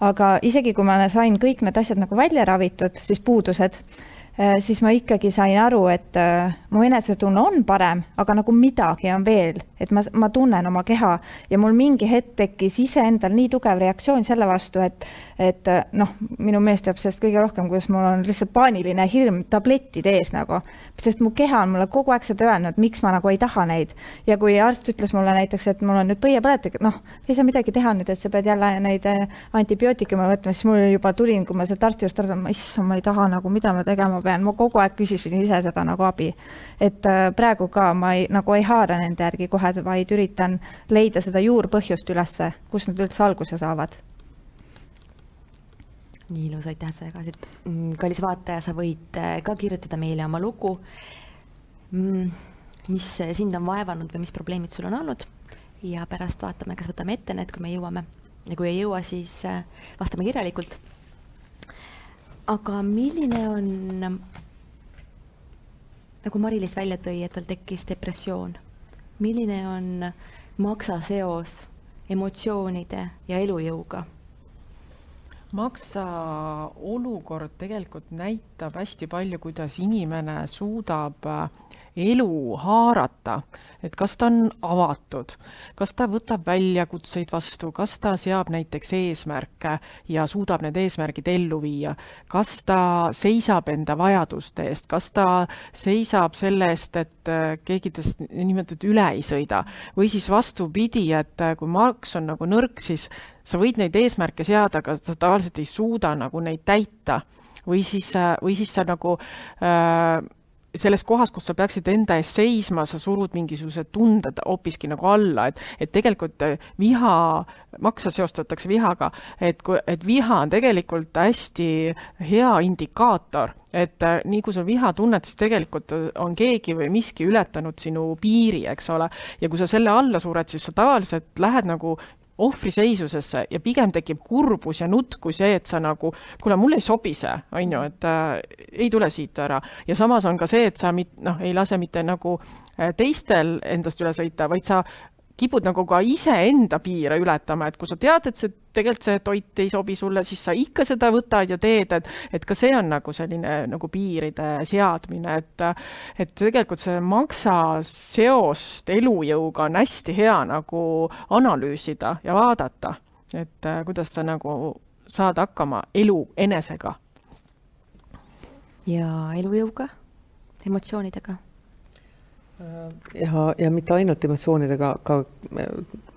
aga isegi kui ma sain kõik need asjad nagu välja ravitud, siis puudused Äh, siis ma ikkagi sain aru, et äh, mu enesetunne on parem, aga nagu midagi on veel, et ma, ma tunnen oma keha ja mul mingi hetk tekkis iseendal nii tugev reaktsioon selle vastu, et, et äh, noh, minu mees teab sellest kõige rohkem, kuidas mul on lihtsalt paaniline hirm tablettide ees nagu, sest mu keha on mulle kogu aeg seda öelnud, miks ma nagu ei taha neid. ja kui arst ütles mulle näiteks, et mul on nüüd põiepõletik, noh, ei saa midagi teha nüüd, et sa pead jälle neid antibiootikume võtma, siis mul juba tulin, kui ma sealt arsti juurest tulin, issand, ma ei taha nagu, mida ma tegema ma pean, ma kogu aeg küsisin ise seda nagu abi. et äh, praegu ka ma ei, nagu ei haara nende järgi kohe, vaid üritan leida seda juurpõhjust ülesse, kust nad üldse alguse saavad
nii ilus, aitäh, et sa jagasid. Mm, kallis vaataja, sa võid äh, ka kirjutada meile oma lugu, mm, mis sind on vaevanud või mis probleemid sul on olnud ja pärast vaatame, kas võtame ette need, kui me jõuame. ja kui ei jõua, siis äh, vastame kirjalikult aga milline on, nagu Mari-Liis välja tõi, et tal tekkis depressioon, milline on maksa seos emotsioonide ja elujõuga?
Maksa olukord tegelikult näitab hästi palju, kuidas inimene suudab elu haarata, et kas ta on avatud, kas ta võtab väljakutseid vastu, kas ta seab näiteks eesmärke ja suudab need eesmärgid ellu viia, kas ta seisab enda vajaduste eest, kas ta seisab selle eest, et äh, keegi tast nimetatud üle ei sõida? Või siis vastupidi, et äh, kui Marx on nagu nõrk, siis sa võid neid eesmärke seada, aga sa tavaliselt ei suuda nagu neid täita. Või siis, äh, või siis sa nagu äh, selles kohas, kus sa peaksid enda eest seisma, sa surud mingisugused tunded hoopiski nagu alla, et, et tegelikult äh, viha, maksa seostatakse vihaga, et kui, et viha on tegelikult hästi hea indikaator, et äh, nii kui sa viha tunned, siis tegelikult on keegi või miski ületanud sinu piiri, eks ole, ja kui sa selle alla sured, siis sa tavaliselt lähed nagu ohvriseisusesse ja pigem tekib kurbus ja nutt kui see, et sa nagu, kuule, mulle ei sobi see, on ju, et äh, ei tule siit ära. ja samas on ka see, et sa mit-, noh, ei lase mitte nagu äh, teistel endast üle sõita, vaid sa kipud nagu ka iseenda piire ületama, et kui sa tead, et see tegelikult see toit ei sobi sulle, siis sa ikka seda võtad ja teed, et et ka see on nagu selline nagu piiride seadmine, et et tegelikult see maksa seost elujõuga on hästi hea nagu analüüsida ja vaadata, et äh, kuidas sa nagu saad hakkama elu enesega.
ja elujõuga, emotsioonidega
ja, ja mitte ainult emotsioonidega, ka äh,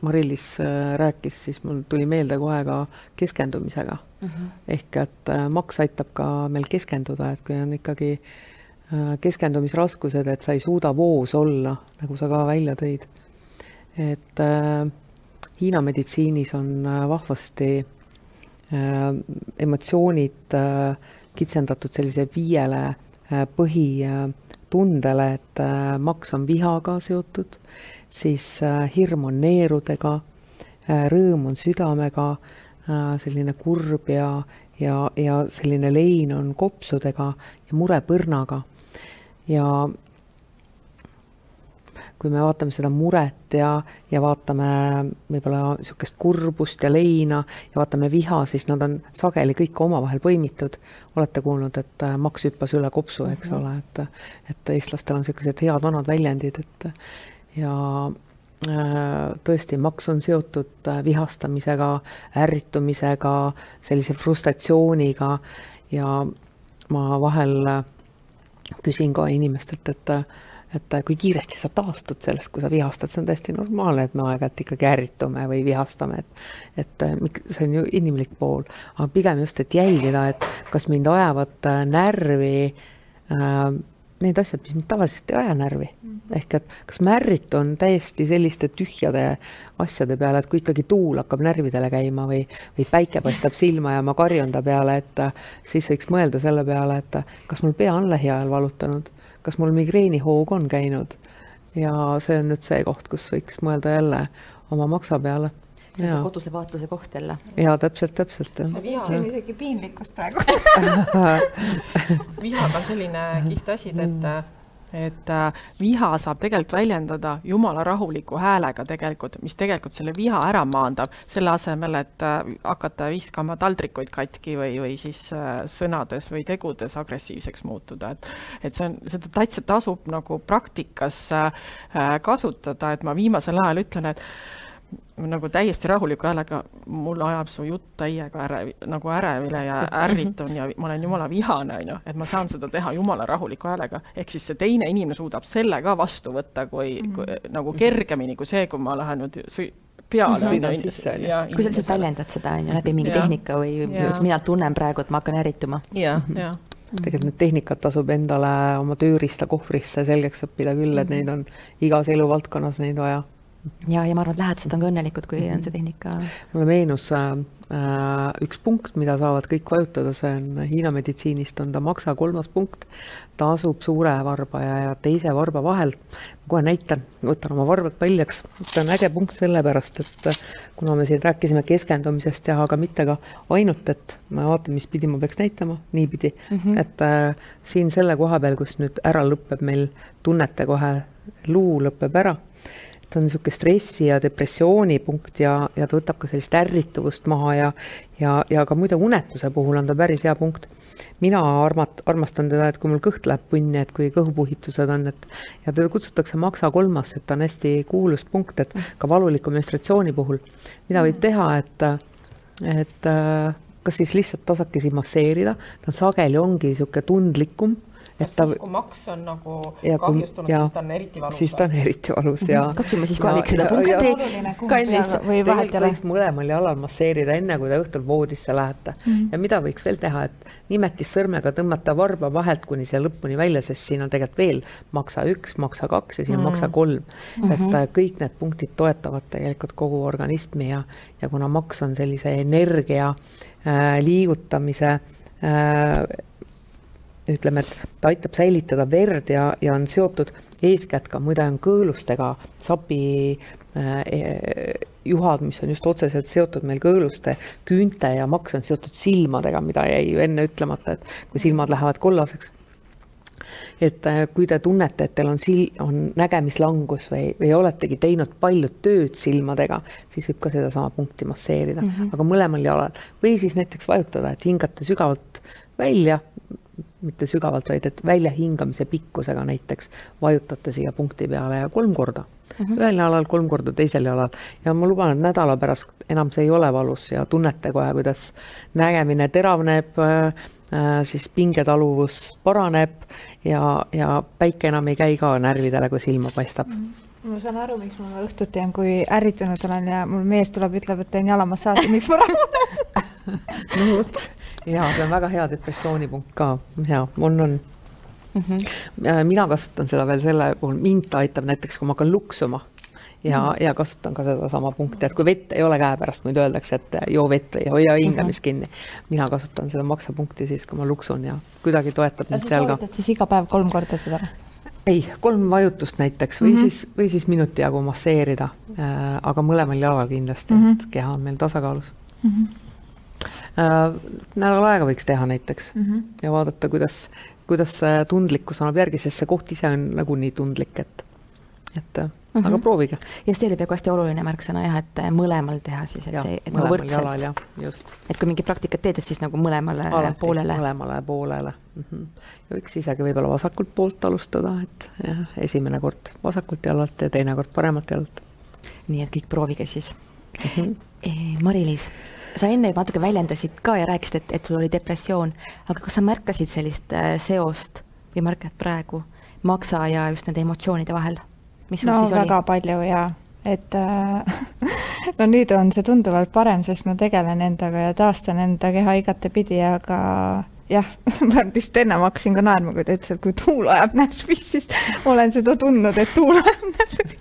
Mari-Liis äh, rääkis, siis mul tuli meelde kohe ka keskendumisega mm. -hmm. ehk et äh, maks aitab ka meil keskenduda, et kui on ikkagi keskendumisraskused, et sa ei suuda voos olla, nagu sa ka välja tõid. et äh, Hiina meditsiinis on vahvasti äh, emotsioonid äh, kitsendatud sellise viiele äh, äh, tundele, et äh, maks on vihaga seotud, siis äh, hirm on neerudega, äh, rõõm on südamega, selline kurb ja, ja, ja selline lein on kopsudega ja mure põrnaga. ja kui me vaatame seda muret ja, ja vaatame võib-olla niisugust kurbust ja leina ja vaatame viha, siis nad on sageli kõik omavahel põimitud. olete kuulnud, et äh, maks hüppas üle kopsu, eks mm -hmm. ole, et, et eestlastel on niisugused head vanad väljendid, et ja äh, tõesti, maks on seotud äh, vihastamisega, ärritumisega, sellise frustratsiooniga ja ma vahel küsin ka inimestelt, et et äh, kui kiiresti sa taastud sellest, kui sa vihastad, see on täiesti normaalne, et me aeg-ajalt ikkagi ärritume või vihastame, et et äh, see on ju inimlik pool, aga pigem just, et jälgida, et kas mind ajavad äh, närvi äh, need asjad, mis mind tavaliselt ei aja närvi mm. -hmm. ehk et kas ma ärritun täiesti selliste tühjade asjade peale, et kui ikkagi tuul hakkab närvidele käima või, või päike paistab silma ja ma karjun ta peale, et siis võiks mõelda selle peale, et kas mul pea on lähiajal valutanud, kas mul migreenihoog on käinud. Ja see on nüüd see koht, kus võiks mõelda jälle oma maksa peale.
See on see koduse vaatluse koht jälle.
jaa, täpselt, täpselt.
see on isegi piinlikkust praegu.
Vihaga on selline kihvt asi, et et äh, viha saab tegelikult väljendada jumala rahuliku häälega tegelikult, mis tegelikult selle viha ära maandab, selle asemel, et äh, hakata viskama taldrikuid katki või, või siis äh, sõnades või tegudes agressiivseks muutuda, et et see on, seda täitsa tasub nagu praktikas kasutada, et ma viimasel ajal ütlen, et nagu täiesti rahuliku häälega, mul ajab su jutt täiega ärev, nagu ärevile ja ärritun ja ma olen jumala vihane, on ju, et ma saan seda teha jumala rahuliku häälega. ehk siis see teine inimene suudab selle ka vastu võtta kui, kui mm -hmm. nagu kergemini kui see, kui ma lähen nüüd peale.
sõidan sisse, on ju. kui sa lihtsalt väljendad seda, on ju, läbi mingi ja. tehnika või ja. mina tunnen praegu, et ma hakkan ärrituma.
jah, jah
tegelikult need tehnikad tasub endale oma tööriista kohvrisse selgeks õppida küll, et neid on igas eluvaldkonnas neid vaja
ja, ja ma arvan, et lähedased on ka õnnelikud, kui on see tehnika.
mulle meenus äh, üks punkt, mida saavad kõik vajutada, see on Hiina meditsiinist on ta maksa kolmas punkt. ta asub suure varba ja, ja teise varba vahel. ma kohe näitan, võtan oma varbad paljaks. see on äge punkt sellepärast, et äh, kuna me siin rääkisime keskendumisest ja aga mitte ka ainult, et ma vaatan, mis pidi ma peaks näitama, niipidi mm, -hmm. et äh, siin selle koha peal, kus nüüd ära lõpeb meil tunnete kohe, luu lõpeb ära ta on niisugune stressi ja depressiooni punkt ja, ja ta võtab ka sellist ärrituvust maha ja, ja, ja ka muide unetuse puhul on ta päris hea punkt. mina armat-, armastan teda, et kui mul kõht läheb punni, et kui kõhupuhitused on, et ja teda kutsutakse maksa kolmas, et ta on hästi kuulus punkt, et ka valuliku menstratsiooni puhul, mida võib teha, et, et kas siis lihtsalt tasakesi masseerida, ta sageli ongi niisugune tundlikum
kas ta... siis, kui maks on nagu ja, kahjustunud, siis ta on eriti valus?
siis ta on eriti valus ja
katsume siis kohe seda punkti, kallis.
või vahet ei ole. mõlemal jalal masseerida, enne kui te õhtul voodisse lähete mm. -hmm. ja mida võiks veel teha, et nimetissõrmega tõmmata varba vahelt kuni siia lõpuni välja, sest siin on tegelikult veel maksa üks, maksa kaks ja siin on mm -hmm. maksa kolm mm. -hmm. et äh, kõik need punktid toetavad tegelikult kogu organismi ja, ja kuna maks on sellise energia äh, liigutamise äh, ütleme, et ta aitab säilitada verd ja, ja on seotud eeskätt ka muide on kõõlustega sapi äh, e, juhad, mis on just otseselt seotud meil kõõluste, küünte ja maks on seotud silmadega, mida jäi ju enne ütlemata, et kui silmad lähevad kollaseks. et äh, kui te tunnete, et teil on sil-, on nägemislangus või, või oletegi teinud palju tööd silmadega, siis võib ka sedasama punkti masseerida mm, -hmm. aga mõlemal jalal. või siis näiteks vajutada, et hingate sügavalt välja mitte sügavalt, vaid et väljahingamise pikkusega näiteks vajutate siia punkti peale ja kolm korda mm. -hmm. ühel jalal, kolm korda teisel jalal ja ma luban, et nädala pärast enam see ei ole valus ja tunnete kohe, kuidas nägemine teravneb äh,, siis pingetaluvus paraneb ja, ja päike enam ei käi ka närvidele, kui silma paistab mm. -hmm
ma saan aru, miks ma õhtuti olen, kui ärritunud olen ja mul mees tuleb, ütleb, et teen jalamassaaži, miks ma rahunen
no vot, jaa, see on väga hea depressioonipunkt ka, hea, mul on mm. -hmm. mina kasutan seda veel selle puhul, mind ta aitab näiteks, kui ma hakkan luksuma ja mm, -hmm. ja kasutan ka sedasama punkti, et kui vett ei ole käepärast, muidu öeldakse, et joo vett või hoia hingamist mm -hmm. kinni. mina kasutan seda maksapunkti siis, kui ma luksun ja kuidagi toetab mind seal ka.
siis iga päev kolm korda seda?
ei, kolm vajutust näiteks või mm -hmm. siis, või siis minuti jagu masseerida äh,, aga mõlemal jalal kindlasti mm, -hmm. et keha on meil tasakaalus mm. -hmm äh, nädal aega võiks teha näiteks mm -hmm. ja vaadata, kuidas, kuidas see tundlikkus annab järgi, sest see koht ise on nagunii tundlik, et, et mm -hmm. aga proovige.
ja see oli praegu hästi oluline märksõna jah, et mõlemal teha siis, et ja, see, et nagu võrdselt. et kui mingit praktikat teed, et siis nagu mõlemale Alati, poolele.
mõlemale poolele mm. -hmm. ja võiks isegi võib-olla vasakult poolt alustada, et jah, esimene kord vasakult jalalt ja teine kord paremalt jalalt.
nii et kõik proovige siis mm. -hmm. Mari-Liis sa enne natuke väljendasid ka ja rääkisid, et, et sul oli depressioon, aga kas sa märkasid sellist äh, seost või märkad praegu maksa ja just nende emotsioonide vahel?
no väga oli? palju ja, et äh, no nüüd on see tunduvalt parem, sest ma tegelen endaga ja taastan enda keha igatepidi, aga jah, ma vist ennem hakkasin ka naerma, kui ta ütles, et kui tuul ajab närvi, siis ma olen seda tundnud, et tuul ajab närvi.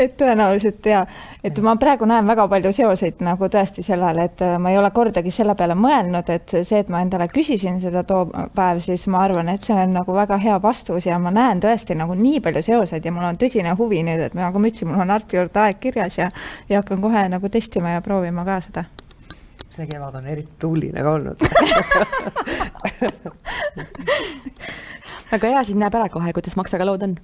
et tõenäoliselt ja, et ma praegu näen väga palju seoseid nagu tõesti sellele, et äh, ma ei ole kordagi selle peale mõelnud, et see, et ma endale küsisin seda too päev, siis ma arvan, et see on nagu väga hea vastus ja ma näen tõesti nagu nii palju seoseid ja mul on tõsine huvi nüüd, et nagu ma ütlesin, mul on arsti juurde aeg kirjas ja, ja hakkan kohe nagu testima ja proovima ka seda
see kevad on eriti tuuline ka olnud
väga hea, siis näeb ära kohe, kuidas maksaga lood on.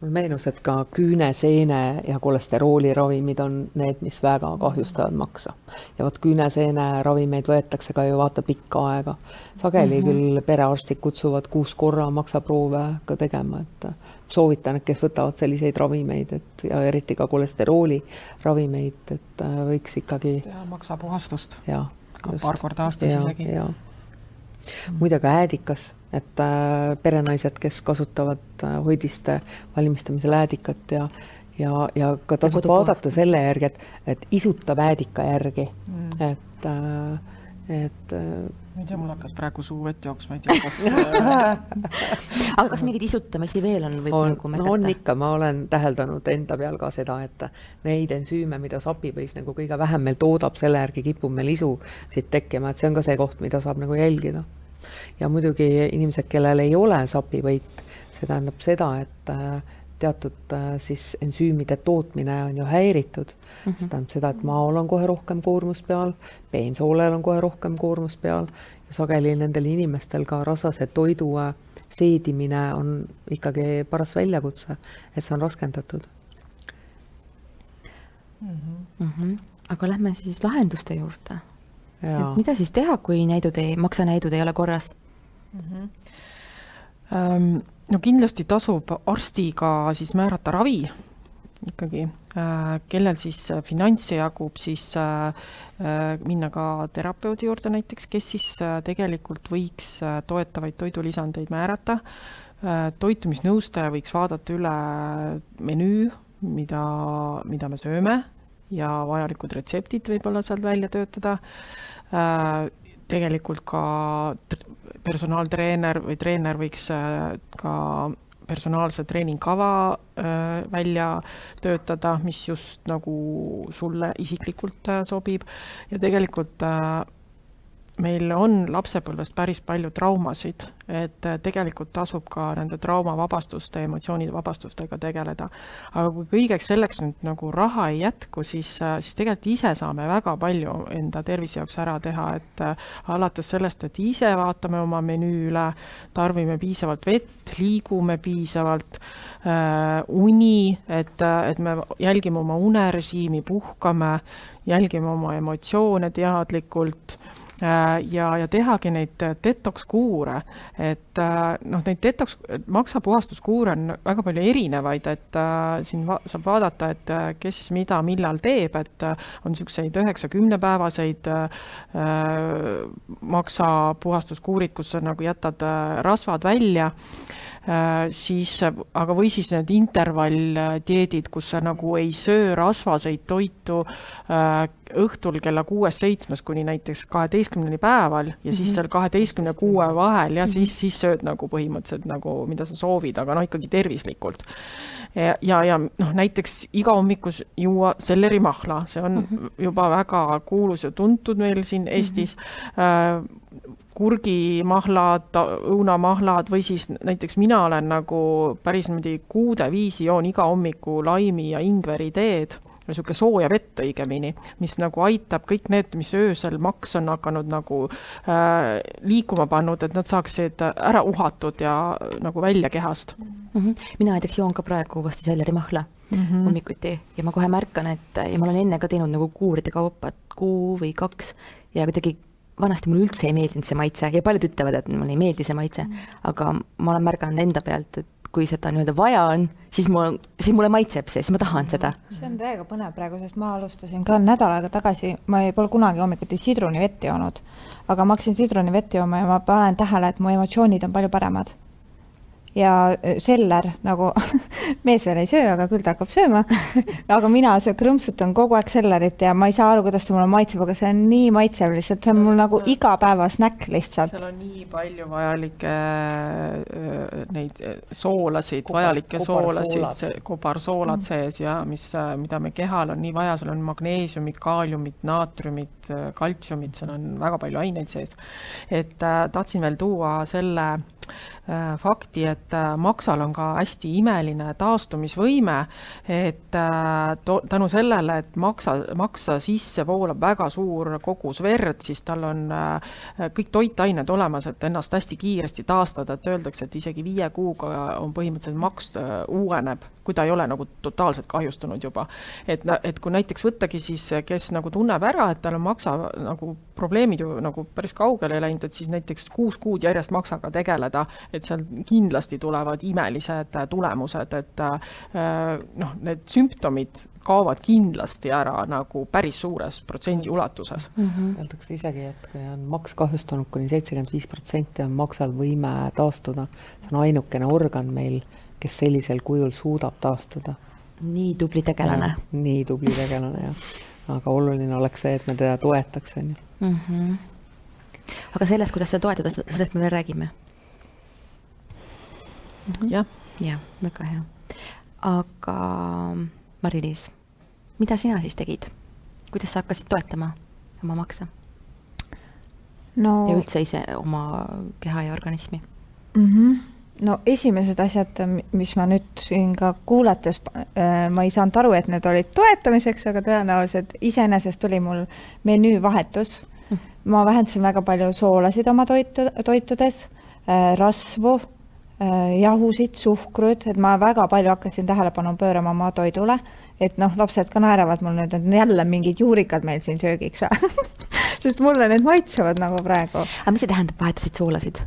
Mulle meenus, et ka küüneseene ja kolesterooli ravimid on need, mis väga kahjustavad maksa. ja vot küüneseene ravimeid võetakse ka ju vaata pikka aega. sageli mm -hmm. küll perearstid kutsuvad kuus korra maksaproove ka tegema, et soovitan, et kes võtavad selliseid ravimeid, et ja eriti ka kolesterooli ravimeid, et äh, võiks ikkagi.
teha maksapuhastust.
jah.
paar korda aastas isegi.
Muide ka äädikas, et äh, perenaised, kes kasutavad äh, hoidiste valmistamisel äädikat ja ja, ja ka tasub vaadata selle järgi, et, et isutab äädika järgi. Mm., et äh, et
äh, ma ei tea, mul hakkas praegu suu vett jooksma, ei tea, kas
aga kas mingeid isutamisi veel on, võib
on, nagu märgata? no on ikka, ma olen täheldanud enda peal ka seda, et neid ensüüme, mida sapipõis nagu kõige vähem meil toodab, selle järgi kipub meil isusid tekkima, et see on ka see koht, mida saab nagu jälgida. ja muidugi inimesed, kellel ei ole sapivõit, see tähendab seda, et äh, teatud äh, siis ensüümide tootmine on ju häiritud mm. -hmm. see tähendab seda, et maol on kohe rohkem koormus peal, peensoolel on kohe rohkem koormus peal ja sageli nendel inimestel ka rasvase toidu äh, seedimine on ikkagi paras väljakutse, et see on raskendatud
mm. -hmm. Mm -hmm. aga lähme siis lahenduste juurde. et mida siis teha, kui näidud ei, maksanäidud ei ole korras mm? -hmm.
Um no kindlasti tasub arstiga siis määrata ravi ikkagi, äh, kellel siis finantse jagub, siis äh, äh, minna ka terapeudi juurde näiteks, kes siis tegelikult võiks toetavaid toidulisandeid määrata. toitumisnõustaja võiks vaadata üle menüü, mida, mida me sööme ja vajalikud retseptid võib-olla sealt välja töötada tegelikult ka personaaltreener või treener võiks äh, ka personaalse treeningkava äh, välja töötada, mis just nagu sulle isiklikult äh, sobib. Ja tegelikult meil on lapsepõlvest päris palju traumasid, et äh, tegelikult tasub ka nende traumavabastuste, emotsioonide vabastustega tegeleda. aga kui kõigeks selleks nüüd nagu raha ei jätku, siis, äh, siis tegelikult ise saame väga palju enda tervise jaoks ära teha, et äh, alates sellest, et ise vaatame oma menüü üle, tarbime piisavalt vett, liigume piisavalt äh,, uni, et, et me jälgime oma unerežiimi, puhkame, jälgime oma emotsioone teadlikult ja, ja tehagi neid äh, detox kuure, et äh, noh, neid detox, maksapuhastuskuure on väga palju erinevaid, et äh, siin va saab vaadata, et kes mida millal teeb, et on niisuguseid üheksa-kümnepäevaseid äh, maksapuhastuskuurid, kus sa nagu jätad rasvad välja. äh, Äh, siis, aga või siis need intervalldieedid, kus sa nagu ei söö rasvaseid toitu äh, õhtul kella kuuest-seitsmest kuni näiteks kaheteistkümneni päeval ja siis mhm. seal kaheteistkümne kuue vahel ja siis, siis sööd nagu põhimõtteliselt nagu, mida sa soovid, aga noh, ikkagi tervislikult ja, ja, ja noh, näiteks iga hommikus juua sellerimahla, see on mm -hmm. juba väga kuulus ja tuntud meil siin Eestis mm. -hmm kurgimahlad, õunamahlad või siis näiteks mina olen nagu päris niimoodi kuude viisi joon iga hommiku laimi ja ingveri teed niisugune sooja vett õigemini, mis nagu aitab kõik need, mis öösel maks on hakanud nagu äh, liikuma pannud, et nad saaksid ära uhatud ja nagu välja kehast
mm. -hmm. mina näiteks joon ka praegu uuesti sellerimahla mm -hmm. hommikuti ja ma kohe märkan, et ja ma olen enne ka teinud nagu kuuride kaupa, et kuu või kaks ja kuidagi vanasti mulle üldse ei meeldinud see maitse ja paljud ütlevad, et mulle ei meeldi see maitse mm., aga ma olen märganud enda pealt, et kui seda nii-öelda vaja on, siis mul, siis mulle maitseb see, siis ma tahan seda.
see on täiega põnev praegu, sest ma alustasin ka nädal aega tagasi, ma ei, pole kunagi hommikuti sidrunivett joonud, aga ma hakkasin sidrunivett jooma ja ma panen tähele, et mu emotsioonid on palju paremad ja äh, seller nagu mees veel ei söö, aga küll ta hakkab sööma aga mina krõmpsutan kogu aeg sellerit ja ma ei saa aru, kuidas see mulle maitseb, aga see on nii maitsev lihtsalt, see on mul nagu igapäevasnäkk lihtsalt.
seal on nii palju vajalikke neid soolasid, vajalikke soolasid, kobarsoolad mm. sees ja mis, mida me kehal on nii vaja, seal on magneesiumit, kaaliumit, naatriumit, kaltsiumit, seal on väga palju aineid sees. et äh, tahtsin veel tuua selle Äh, fakti, et äh, maksal on ka hästi imeline taastumisvõime, et äh, to-, tänu sellele, et maksa, maksa sisse voolab väga suur kogus verd, siis tal on kõik toitained olemas, et ennast hästi kiiresti taastada, et öeldakse, et isegi viie kuuga on põhimõtteliselt maks uueneb, kui ta ei ole nagu totaalselt kahjustunud juba. et, et kui näiteks võttagi siis, kes nagu tunneb ära, et tal on maksa nagu probleemid ju nagu päris kaugele läinud, et siis näiteks kuus kuud järjest maksaga tegeleda, et seal kindlasti tulevad imelised tulemused, et äh, noh, need sümptomid kaovad kindlasti ära nagu päris suures protsendi ulatuses
mm. -hmm. Öeldakse isegi, et kui on maks kahjustunud kuni seitsekümmend viis protsenti, on maksal võime taastuda. see on ainukene organ meil, kes sellisel kujul suudab taastuda.
nii tubli tegelane.
nii tubli tegelane, jah. aga oluline oleks see, et me teda toetaks, on ju. -hmm.
aga sellest, kuidas seda toetada, sellest me veel räägime.
Jah.
jah, väga hea. aga Mari-Liis, mida sina siis tegid? kuidas sa hakkasid toetama oma makse
no...?
ja üldse ise oma keha ja organismi
mm? -hmm no esimesed asjad, mis ma nüüd siin ka kuulates äh,, ma ei saanud aru, et need olid toetamiseks, aga tõenäoliselt iseenesest tuli mul menüü vahetus mm.. ma vähendasin väga palju soolasid oma toitu, toitudes äh,, rasvu jahusid, suhkrut, et ma väga palju hakkasin tähelepanu pöörama oma toidule, et noh, lapsed ka naeravad mul nüüd, et jälle mingid juurikad meil siin söögiks sest mulle need maitsevad nagu praegu.
aga mis see tähendab, vahetasid soolasid?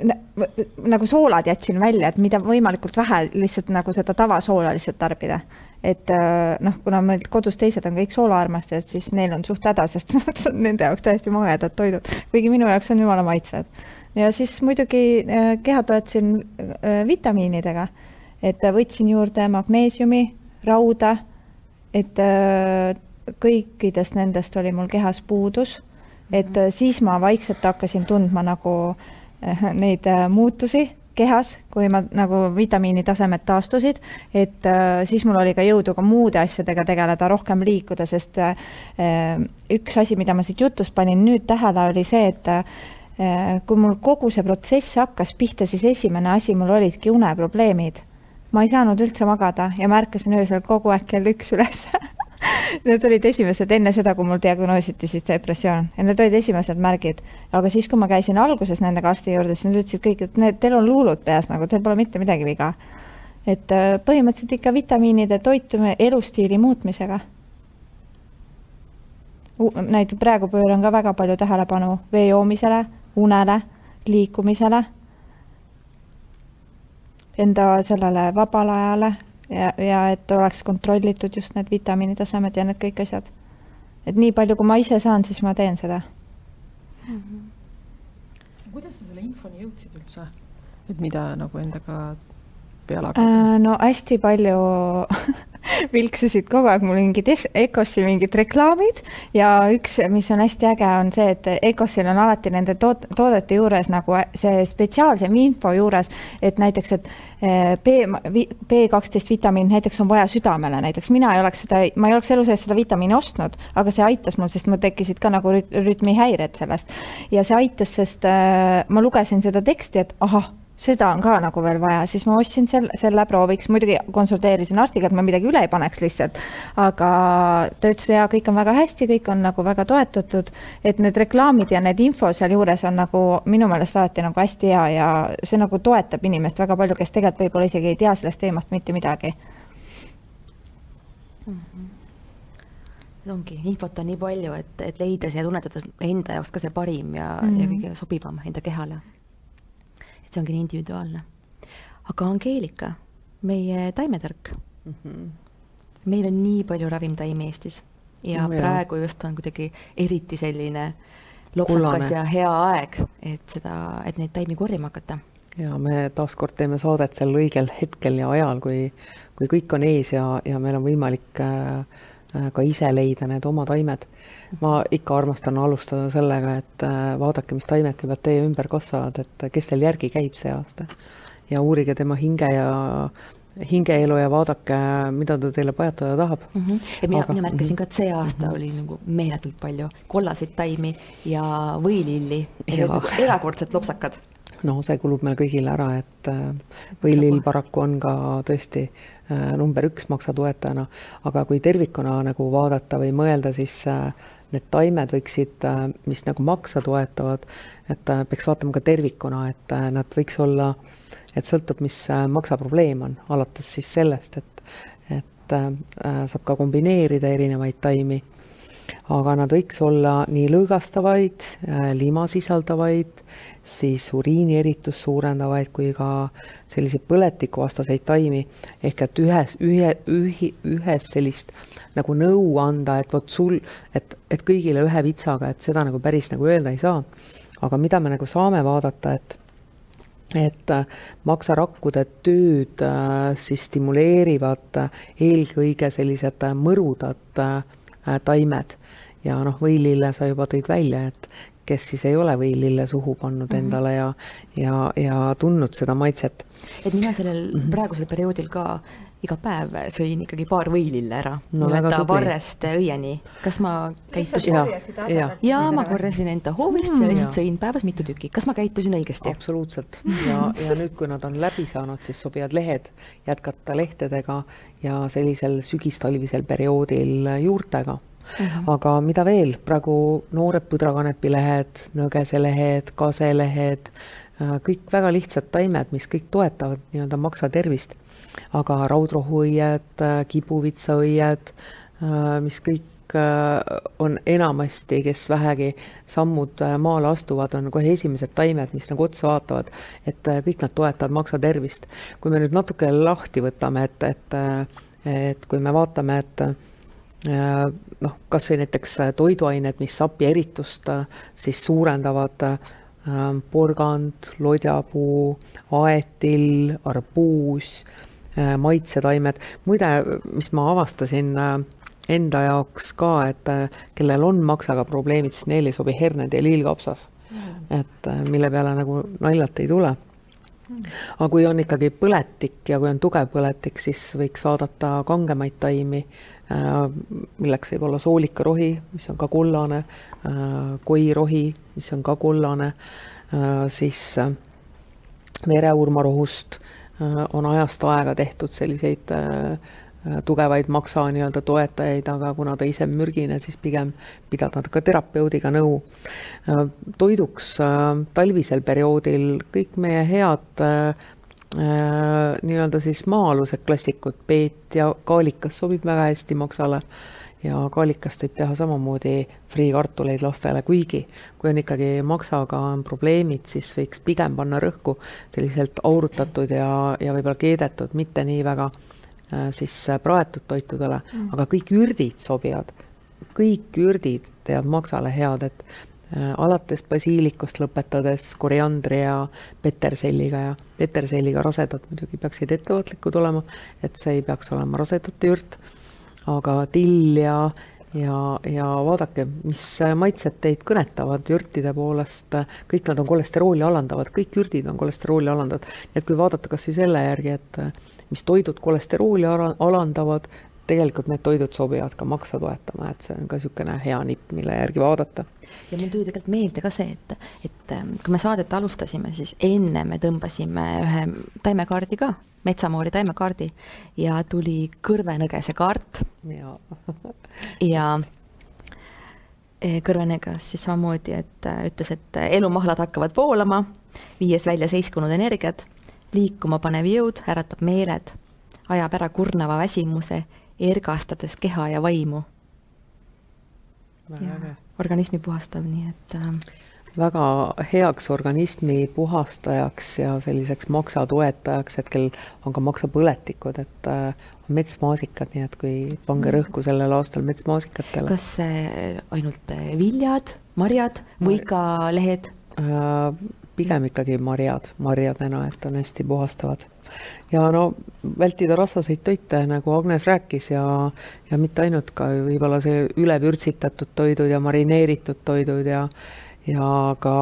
nagu soolad jätsin välja, et mida võimalikult vähe lihtsalt nagu seda tavasoola lihtsalt tarbida. et äh, noh, kuna meil kodus teised on kõik soolaarmastajad, siis neil on suht häda, sest nende jaoks täiesti magedad toidud, kuigi minu jaoks on jumala maitsvad ja siis muidugi äh, keha toetasin äh, vitamiinidega, et võtsin juurde magneesiumi, rauda, et äh, kõikidest nendest oli mul kehas puudus, et mhm. siis ma vaikselt hakkasin tundma nagu neid muutusi kehas, kui ma nagu vitamiini tasemed taastusid, et äh, siis mul oli ka jõudu ka muude asjadega tegeleda, rohkem liikuda, sest äh, üks asi, mida ma siit jutust panin nüüd tähele, oli see, et Äh, kui mul kogu see protsess hakkas pihta, siis esimene asi mul olidki uneprobleemid. ma ei saanud üldse magada ja ma ärkasin öösel kogu aeg kell üks üles Need olid esimesed enne seda, kui mul diagnoositi siis depressioon ja need olid esimesed märgid. aga siis, kui ma käisin alguses nendega arsti juurde, siis nad ütlesid kõik, et need, teil on luulud peas nagu, teil pole mitte midagi viga. et äh, põhimõtteliselt ikka vitamiinide toitumine elustiili muutmisega näiteks praegu pööran ka väga palju tähelepanu vee joomisele unele, liikumisele, enda sellele vabale ajale ja, ja et oleks kontrollitud just need vitamiinitasemed ja need kõik asjad. et nii palju, kui ma ise saan, siis ma teen seda mm.
-hmm. kuidas sa selle infoni jõudsid üldse, et mida nagu endaga peale hakata?
Äh, no hästi palju vilksasid kogu aeg mul mingid Ecossi mingid reklaamid ja üks, mis on hästi äge, on see, et Ecossil on alati nende tood-, toodete juures nagu see spetsiaalsem info juures, et näiteks, et eh, B, B kaksteist vitamiin näiteks on vaja südamele, näiteks mina ei oleks seda, ma ei oleks elu sees seda vitamiini ostnud, aga see aitas mul, sest mul tekkisid ka nagu rütmihäired sellest. ja see aitas, sest äh, ma lugesin seda teksti, et ahah seda on ka nagu veel vaja, siis ma ostsin selle, selle prooviks, muidugi konsulteerisin arstiga, et ma midagi üle ei paneks lihtsalt. aga ta ütles, jaa, kõik on väga hästi, kõik on nagu väga toetatud, et need reklaamid ja need info sealjuures on nagu minu meelest alati nagu hästi hea ja see nagu toetab inimest väga palju, kes tegelikult võib-olla isegi ei tea sellest teemast mitte midagi
mm. -hmm ongi, infot on nii palju, et, et leida ja tunnetada enda jaoks ka see parim ja mm, -hmm. ja kõige sobivam enda kehale et see ongi nii individuaalne. aga Angeelika, meie taimetõrk mm. -hmm. meil on nii palju ravimtaimi Eestis ja no, praegu jah. just on kuidagi eriti selline Kullane. ja hea aeg, et seda, et neid taimi korjama hakata.
ja me taaskord teeme saadet sel õigel hetkel ja ajal, kui, kui kõik on ees ja, ja meil on võimalik äh, ka ise leida need oma taimed. ma ikka armastan alustada sellega, et äh, vaadake, mis taimed kõigepealt teie ümber kasvavad, et kes teil järgi käib see aasta. ja uurige tema hinge ja hingeelu ja vaadake, mida ta teile pajatada tahab
mm. -hmm. ja mina, mina märkasin ka, et see aasta mm -hmm. oli nagu meeletult palju kollaseid taimi ja võililli, nagu erakordselt lopsakad
no see kulub meil kõigile ära, et äh, võilill paraku on ka tõesti äh, number üks maksatoetajana, aga kui tervikuna nagu vaadata või mõelda, siis äh, need taimed võiksid, mis nagu maksa toetavad, et peaks vaatama ka tervikuna, et nad võiks olla, et sõltub, mis maksaprobleem on, alates siis sellest, et, et saab ka kombineerida erinevaid taimi aga nad võiks olla nii lõõgastavaid, lima sisaldavaid, siis uriinieritust suurendavaid kui ka selliseid põletikuvastaseid taimi. ehk et ühes, ühe, ühi, ühes sellist nagu nõu anda, et vot sul, et, et kõigile ühe vitsaga, et seda nagu päris nagu öelda ei saa. aga mida me nagu saame vaadata, et et äh, maksarakkude tööd äh, siis stimuleerivad äh, eelkõige sellised mõrudad taimed ja noh, võilille sa juba tõid välja, et kes siis ei ole võilille suhu pannud -hmm. endale ja, ja, ja tundnud seda maitset.
et mina sellel -hmm. praegusel perioodil ka iga päev sõin ikkagi paar võilille ära no,. nii-öelda varrest õieni. kas ma käitusin?
ja,
ja ma korjasin enda hoovist mm, ja lihtsalt sõin päevas mitu tükki. kas ma käitusin õigesti?
absoluutselt. ja, ja nüüd, kui nad on läbi saanud, siis sobivad lehed jätkata lehtedega ja sellisel sügistalvisel perioodil juurtega Uh mhm. -huh. aga mida veel, praegu noored põdrakanepilehed, nõgeselehed, kaselehed, äh, kõik väga lihtsad taimed, mis kõik toetavad nii-öelda maksa tervist. Aga raudrohuõied, äh, kibuvitsaõied, äh, mis kõik on enamasti, kes vähegi sammud maale astuvad, on kohe esimesed taimed, mis nagu otsa vaatavad, et kõik nad toetavad maksa tervist. kui me nüüd natuke lahti võtame, et, et, et kui me vaatame, et noh, kas või näiteks äh, toiduained, mis sapi eritust äh, siis suurendavad, äh, porgand, lodjapuu, aetil, arbuus, maitsetaimed, muide, mis ma avastasin enda jaoks ka, et kellel on maksaga probleemid, siis neile ei sobi herned ja lillkapsas mm.. et mille peale nagu naljalt ei tule. Mm. aga kui on ikkagi põletik ja kui on tugev põletik, siis võiks vaadata kangemaid taimi, Äh, milleks võib olla soolikarohi, mis on ka kollane, äh, koirohi, mis on ka kollane, äh, siis vereurmarohust on ajast aega tehtud selliseid tugevaid maksa nii-öelda toetajaid, aga kuna ta ise on mürgine, siis pigem pidada ka terapeudiga nõu. toiduks talvisel perioodil kõik meie head Äh, nii-öelda siis maa-alused klassikud, peet ja kaalikas sobib väga hästi maksale ja kaalikast võib teha samamoodi friikartuleid lastele, kuigi kui on ikkagi maksaga on probleemid, siis võiks pigem panna rõhku selliselt aurutatud ja, ja võib-olla keedetud, mitte nii väga äh, siis praetud toitudele mm., aga kõik ürdid sobivad. kõik ürdid teevad maksale head, et Äh, alates basiilikust, lõpetades koriandri ja peterselliga ja peterselliga rasedad muidugi peaksid ettevaatlikud olema, et see ei peaks olema rasedate jürt, aga till ja, ja, ja vaadake, mis maitsed teid kõnetavad jürtide poolest, kõik nad on kolesterooli alandavad, kõik jürdid on kolesterooli alandavad, nii et kui vaadata kas või selle järgi, et mis toidud kolesterooli alandavad, tegelikult need toidud sobivad ka maksa toetama, et see on ka niisugune hea nipp, mille järgi vaadata.
Ja mul tuli tegelikult meelde ka see, et, et ähm, kui me saadet alustasime, siis enne me tõmbasime ühe taimekaardi ka, metsamoori taimekaardi ja tuli kõrvenõgese kaart.
ja
ja e, kõrvenõgas siis samamoodi, et äh, ütles, et elumahlad hakkavad voolama, viies välja seiskunud energiat, liikuma panev jõud äratab meeled, ajab ära kurnava väsimuse ergastades keha ja vaimu. Organismi puhastav, nii et äh,
väga heaks organismi puhastajaks ja selliseks maksatoetajaks, hetkel on ka maksapõletikud, et äh, on metsmaasikad, nii et kui pange mm. rõhku sellel aastal metsmaasikatele.
kas äh, ainult viljad, marjad või ka lehed
äh,? pigem ikkagi marjad, marjadena, et on hästi puhastavad. Ja no vältida rasvaseid toite, nagu Agnes rääkis ja, ja mitte ainult ka võib-olla see ülepürtsitatud toidud ja marineeritud toidud ja, ja ka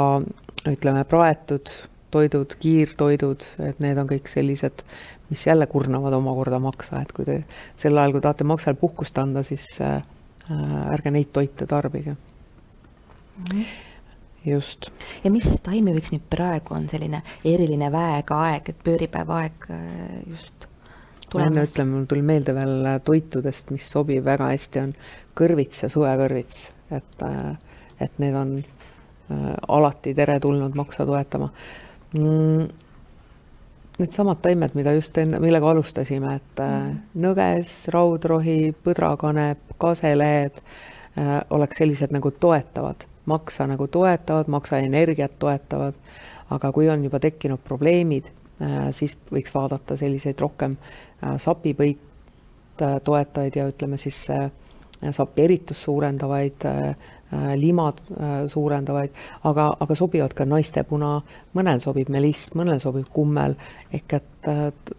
ütleme, praetud toidud, kiirtoidud, et need on kõik sellised, mis jälle kurnavad omakorda maksa, et kui te sel ajal, kui tahate maksal puhkust anda, siis äh, ärge neid toite tarbige mm. -hmm. Just.
ja mis taimi võiks nüüd praegu on selline eriline väega-aeg, et pööripäeva aeg äh, just tulemas?
ütleme, mul tuli meelde veel äh, toitudest, mis sobib väga hästi, on kõrvits ja suvekõrvits, et, äh, et need on alati teretulnud maksa toetama mm needsamad taimed, mida just enne, millega alustasime, et mm. nõges, raudrohi, põdrakanep, kaselehed äh, oleks sellised nagu toetavad, maksa nagu toetavad, maksa energiat toetavad, aga kui on juba tekkinud probleemid äh,, siis võiks vaadata selliseid rohkem äh, sapipõit äh, toetajaid ja ütleme siis sapi eritust suurendavaid limad suurendavaid, aga, aga sobivad ka naistepuna, mõnel sobib meliss, mõnel sobib kummel, ehk et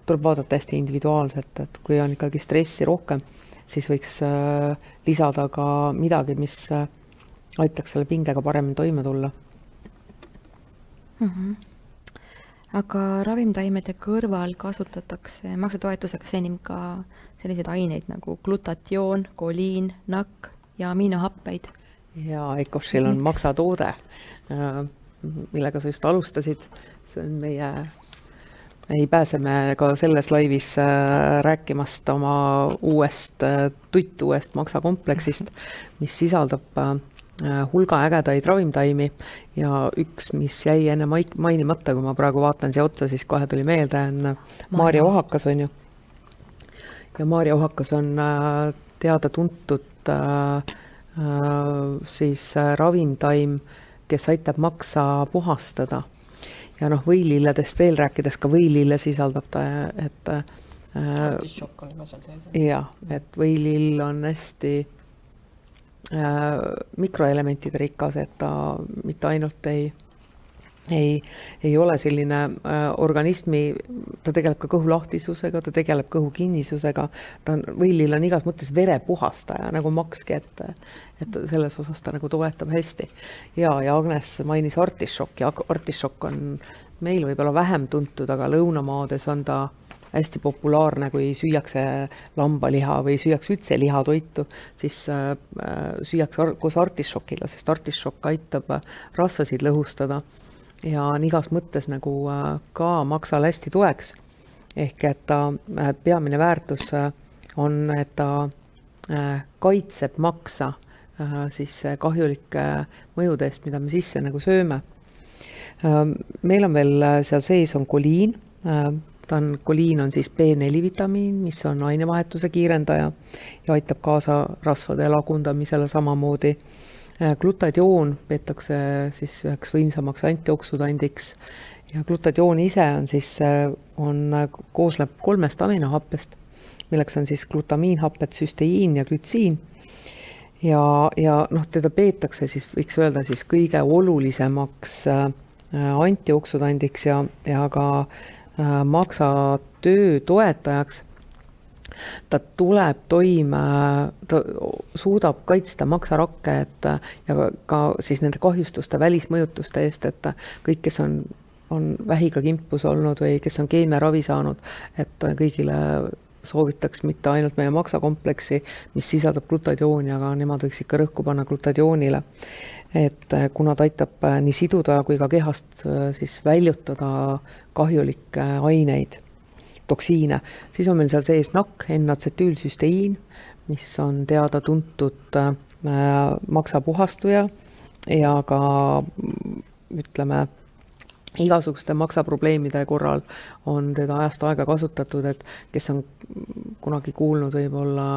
tuleb vaadata hästi individuaalselt, et kui on ikkagi stressi rohkem, siis võiks lisada ka midagi, mis aitaks selle pingega paremini toime tulla
mm. -hmm aga ravimtaimede kõrval kasutatakse maksatoetuseks enim ka selliseid aineid nagu glutatioon, koliin, nakk ja aminohappeid
ja Ecoshil on maksatoode, äh, millega sa just alustasid. see on meie, ei pääse me ka selles laivis äh, rääkimast oma uuest, äh, tutt uuest maksakompleksist, mis sisaldab hulga ägedaid ravimtaimi ja üks, mis jäi enne mainimata, kui ma praegu vaatan siia otsa, siis kohe tuli meelde, on Maarja Ohakas, on ju. ja Maarja Ohakas on teada-tuntud äh, Äh, siis äh, ravimtaim, kes aitab maksa puhastada. ja noh, võililledest veel rääkides, ka võilille sisaldab ta, et äh, jah, et võilill on hästi äh, mikroelementide rikas, et ta mitte ainult ei ei, ei ole selline äh, organismi, ta tegeleb ka kõhulahtisusega, ta tegeleb kõhu kinnisusega, ta on, võilill on igas mõttes verepuhastaja nagu makski, et et selles osas ta nagu toetab hästi. ja, ja Agnes mainis artišokki, artišokk on meil võib-olla vähem tuntud, aga lõunamaades on ta hästi populaarne, kui süüakse lambaliha või süüakse üldse lihatoitu, siis äh, süüakse ar koos artišokiga, sest artišokk aitab rasvasid lõhustada ja on igas mõttes nagu äh, ka maksale hästi toeks. ehk et ta äh, peamine väärtus äh, on, et ta kaitseb maksa siis kahjulike mõjude eest, mida me sisse nagu sööme. meil on veel seal sees on koliin, ta on, koliin on siis B4 vitamiin, mis on ainevahetuse kiirendaja ja aitab kaasa rasvade lagundamisele samamoodi Äh, glutadioon peetakse siis üheks võimsamaks antioksüdandiks ja glutadioon ise on siis, äh, on, äh, koosneb kolmest aminohappest, milleks on siis glutamiinhapped, süsteiin ja glütsiin. ja, ja noh, teda peetakse siis, võiks öelda siis kõige olulisemaks antioksüdandiks ja, ja ka maksa töö toetajaks ta tuleb toime, ta suudab kaitsta maksarakke, et ja ka, siis nende kahjustuste, välismõjutuste eest, et kõik, kes on, on vähiga kimpus olnud või kes on keemiaravi saanud, et kõigile soovitaks mitte ainult meie maksakompleksi, mis sisaldab glutadiooni, aga nemad võiks ikka rõhku panna glutadioonile. et kuna ta aitab nii siduda kui ka kehast siis väljutada kahjulikke aineid toksiine, siis on meil seal sees nakk, N-atsetüülsüsteiin, mis on teada-tuntud äh, maksapuhastuja ja ka ütleme, igasuguste maksaprobleemide korral on teda ajast aega kasutatud, et kes on kunagi kuulnud võib-olla,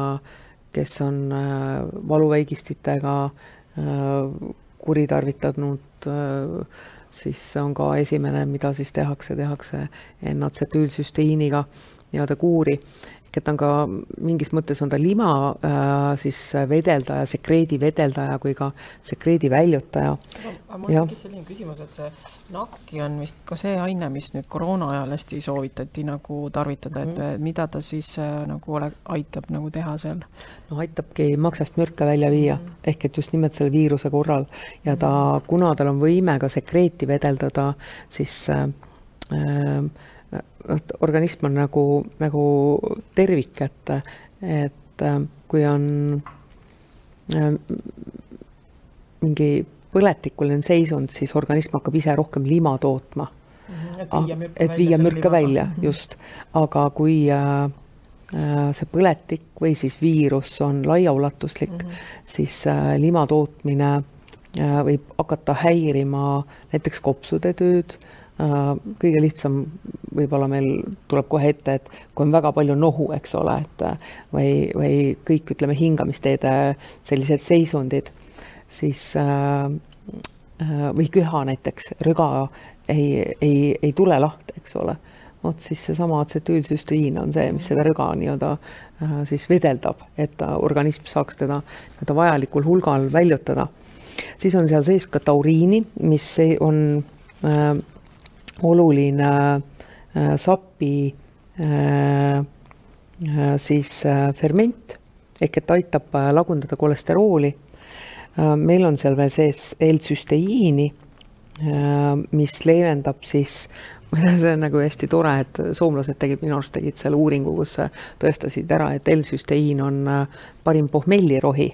kes on äh, valuväigistitega äh, kuritarvitanud äh, siis see on ka esimene, mida siis tehakse, tehakse N-atsetüülsüsteiiniga nii-öelda kuuri. Ehk et on ka mingis mõttes on ta lima äh, siis vedeldaja, sekreedi vedeldaja kui ka sekreedi väljutaja.
aga mul tekkis selline küsimus, et see nakki on vist ka see aine, mis nüüd koroona ajal hästi soovitati nagu tarvitada, et mm. mida ta siis äh, nagu ole, aitab nagu teha seal?
no aitabki maksast mürke välja viia mm. ehk et just nimelt selle viiruse korral ja ta mm., kuna tal on võime ka sekreeti vedeldada, siis äh, äh, organism on nagu, nagu tervik, et, et äh, kui on äh, mingi põletikuline seisund, siis organism hakkab ise rohkem lima tootma.
Mhm,
et viia mürke välja, mhm. just. aga kui äh, äh, see põletik või siis viirus on laiaulatuslik mm, -hmm. siis äh, lima tootmine äh, võib hakata häirima näiteks kopsude tööd Äh, kõige lihtsam võib-olla meil tuleb kohe ette, et kui on väga palju nohu, eks ole, et äh, või, või kõik, ütleme, hingamisteede sellised seisundid, siis äh, või köha näiteks, rõga ei, ei, ei tule lahti, eks ole. vot siis seesama atsetiilsüstiin on see, mis seda rõga nii-öelda siis vedeldab, et organism saaks teda nii-öelda vajalikul hulgal väljutada. siis on seal sees ka tauriini, mis on äh, oluline äh, sapi äh, äh, siis ferment ehk et aitab lagundada kolesterooli. meil on seal veel sees L-süsteiini, mis leevendab siis see on nagu hästi tore, et soomlased tegid, minu arust tegid selle uuringu, kus tõestasid ära, et L-süsteiin on parim pohmellirohi